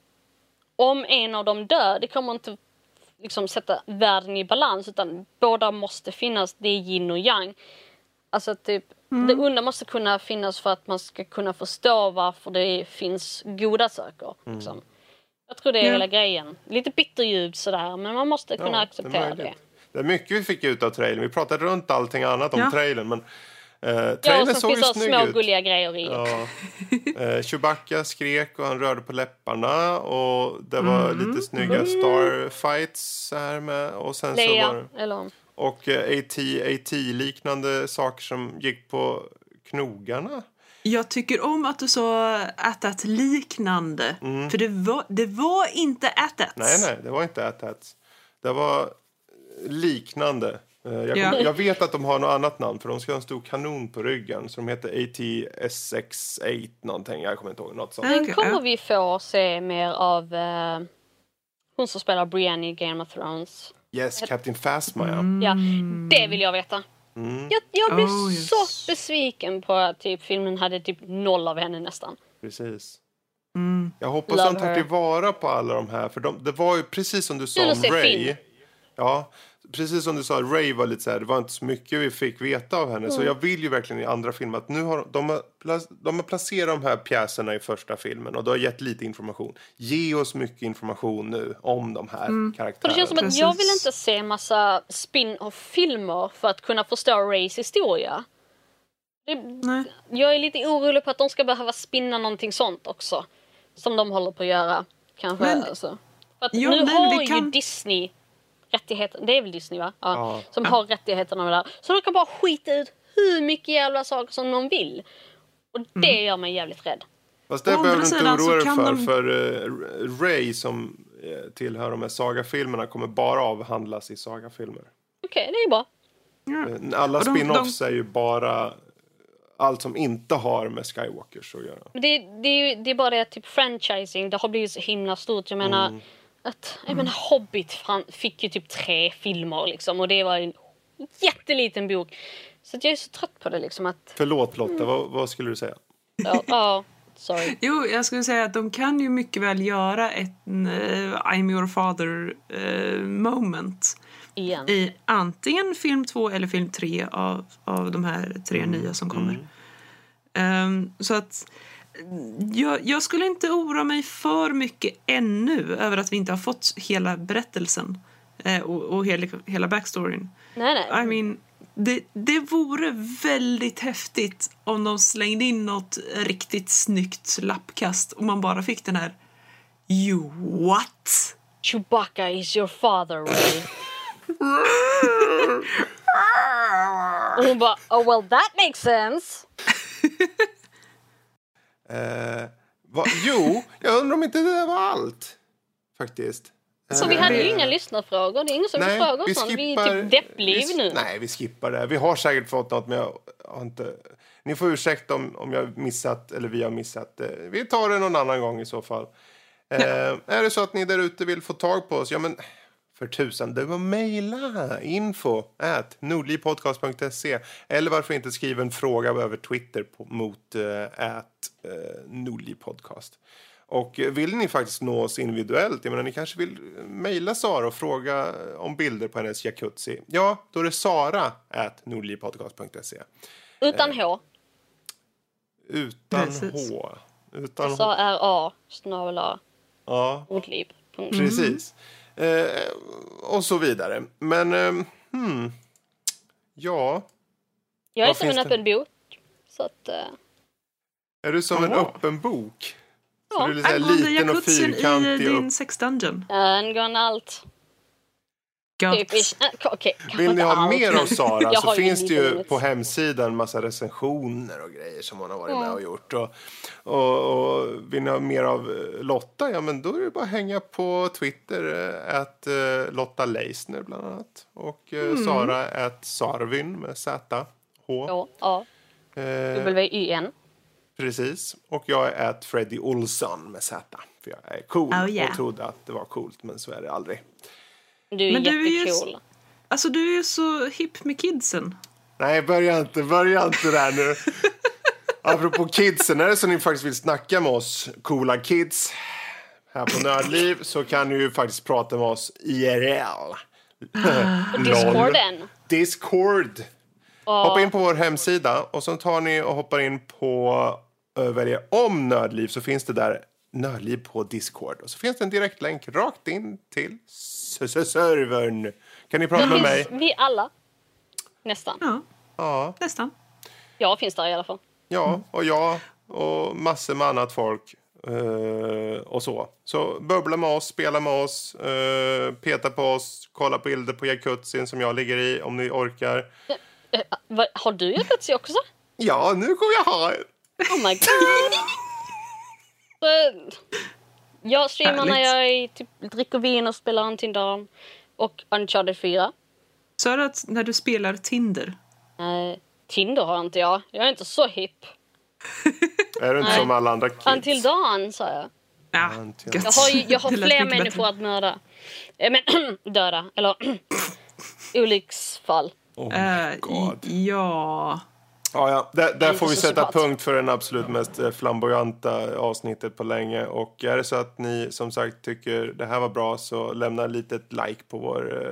om en av dem dör, det kommer inte liksom sätta världen i balans utan båda måste finnas, det är yin och yang. Alltså typ, det onda måste kunna finnas för att man ska kunna förstå varför det finns goda saker. Liksom. Jag tror det är Ja. hela grejen. Lite bitterljud sådär, men man måste kunna Ja, acceptera det. Det är mycket vi fick ut av trailern. Vi pratade runt allting annat om Ja. trailern. Men eh, Ja, och ju finns det små ut. gulliga grejer i. Ja. Eh, Chewbacca skrek och han rörde på läpparna. Och det var Mm. lite snygga starfights så här med. Och sen så var Leia, det, eller och eh, AT, AT-liknande saker som gick på knogarna. Jag tycker om att du sa att liknande för det var, det var inte att Nej, nej, det var inte AT-hats. Det var liknande. Eh, Jag, Ja. jag vet att de har något annat namn för de ska ha en stor kanon på ryggen. Så de heter AT-SX8 någonting. Jag kommer inte ihåg. Något sånt. Men kommer vi få se mer av eh, hon som spelar Brienne i Game of Thrones? Yes, Captain Phasma ja. Ja, det vill jag veta. Jag, jag blev Oh, yes. så besviken på att typ, filmen hade typ noll av henne nästan. Precis. Mm. Jag hoppas Love de tar tillvara på alla de här. För de, det var ju precis som du sa om att Ray. film. Ja, precis som du sa, Ray var lite så här, det var inte så mycket vi fick veta av henne. Mm. Så jag vill ju verkligen i andra filmer att nu har de, har, de har placerat de här pjäserna i första filmen och du har gett lite information. Ge oss mycket information nu om de här Mm. För karaktärerna. det känns som att Precis. jag vill inte se massa spin-off-filmer för att kunna förstå Rays historia. Det, Nej. jag är lite orolig på att de ska behöva spinna någonting sånt också. Som de håller på att göra. Kanske. Men- alltså. För att Ja, nu men har ju kan- Disney rättigheter. Det är väl Disney va? Ja. Ja. Som har rättigheterna med det här. Så de kan bara skita ut hur mycket jävla saker som de vill. Och det Mm. gör mig jävligt rädd. Fast det behöver du inte oroa dig för. de- För eh, Ray som eh, tillhör de här sagafilmerna kommer bara avhandlas i sagafilmer. Okej, det är bra. Eh, Alla Och de- spin-offs är ju bara allt som inte har med Skywalkers att göra. Men Det, det, är ju, det är bara det att typ franchising, det har blivit så himla stort. Jag menar, Mm. Att, jag menar Hobbit fan, fick ju typ tre filmer liksom och det var en jätteliten bok. Så att jag är så trött på det liksom att, Förlåt Mm. Lotta, vad, vad skulle du säga? ja, ja sorry. <laughs> Jo, jag skulle säga att de kan ju mycket väl göra ett uh, I'm your father eh, moment Igen. i antingen film två eller film tre av, av de här tre nya som kommer. Ehm, så att mm, jag, jag skulle inte oroa mig för mycket ännu över att vi inte har fått hela berättelsen eh, och, och hela, hela backstoryn. Nej, nej. I mean, det, det vore väldigt häftigt om de slängde in något riktigt snyggt lappkast och man bara fick den här You what? Chewbacca is your father, Ray. <laughs> och hon bara, oh well that makes sense. <laughs> Eh, va, jo, jag undrar om inte det var allt. Faktiskt. Så vi Eh, hade ju det- inga lyssnarfrågor. Det är ingen som vill fråga oss sånt. Vi är typ deppliv vi, nu. Nej, vi skippar det. Vi har säkert fått något, men jag har inte... Ni får ursäkta om, om jag missat, eller vi har missat det. Vi tar det någon annan gång i så fall. Eh, <laughs> är det så att ni där ute vill få tag på oss, ja men för tusan, det var mejla info at nordlivpodcast.se eller varför inte skriva en fråga över Twitter på, mot eh, at eh, nordlivpodcast. Och eh, vill ni faktiskt nå oss individuellt, jag menar ni kanske vill mejla Sara och fråga om bilder på hennes jacuzzi. Ja, då är det sara at nordlivpodcast.se. Utan H. Utan Precis. H. Utan H. S-A-R-A snabel A Ja, ordliv. Punkt. precis. Eh, och så vidare. Men, eh, hmm. Ja, Jag är Vad som en det? öppen bok. Så att, eh, är du som en Jaha. öppen bok? Så Ja. du är lite så här Angående liten och jacuzzin i fyrkantig. din Och, sex dungeon. angående allt. Okej, kanske Vill ni ha allt. mer av Sara <laughs> så finns det ju på hemsidan massa recensioner och grejer som hon har varit med och gjort. Och, och, och vill ni ha mer av eh, Lotta, ja men då är det bara att hänga på Twitter, eh, att eh, Lotta Leisner bland annat. Och eh, Sara att Sarvin med Z, H. Ja, ja. Eh, W-Y-N. precis. Och jag är att Freddy Olsson med Z. För jag är cool Oh, yeah. och trodde att det var coolt men så är det aldrig. Du är Men du är ju. Alltså du är ju så hipp med kidsen. Nej, börja inte, börja inte där nu. <laughs> Apropå kidsen, är det så ni faktiskt vill snacka med oss coola kids här på Nördliv så kan ni ju faktiskt prata med oss IRL. <laughs> LOL. Discorden. Discord. Hoppa in på vår hemsida och så tar ni och hoppar in på uh, väljer om Nördliv så finns det där Nördliv på Discord. Och så finns det en direktlänk rakt in till servern. Kan ni prata med mig? Vi alla. Nästan. Ja, Ja. nästan. Jag finns där i alla fall. Ja, och jag och massor med annat folk. eh, och så. Så bubbla med oss, spela med oss, eh, peta på oss, kolla på bilder på jacuzzin som jag ligger i om ni orkar. Eh, vad- har du jacuzzi också? Ja, nu kommer jag ha en. Oh my god. <laughs> Jag streamar när jag typ, dricker vin och spelar Until Dawn. Och Uncharted 4. Så är det att när du spelar Tinder. Eh, Tinder har inte jag. Jag är inte så hipp. <laughs> Är du inte Nej. som alla andra kids? Until Dawn sa jag. Ja. Jag har, ju, jag har fler människor bättre. att mörda. Eh, men <clears throat> döda. Eller <clears throat> olycksfall. Oh Eh, God. ja. Ja, ja. Där, där får vi sätta punkt för den absolut mest eh, flamboyanta avsnittet på länge. Och är det så att ni som sagt tycker det här var bra så lämna ett litet like på vår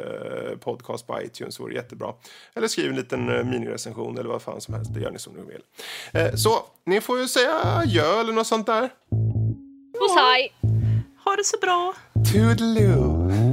eh, podcast på iTunes. vore jättebra. Eller skriv en liten eh, minirecension eller vad fan som helst. Det gör ni som ni vill. Eh, så, ni får ju säga adjö eller något sånt där. Puss hej! Ha det så bra. Toodaloo!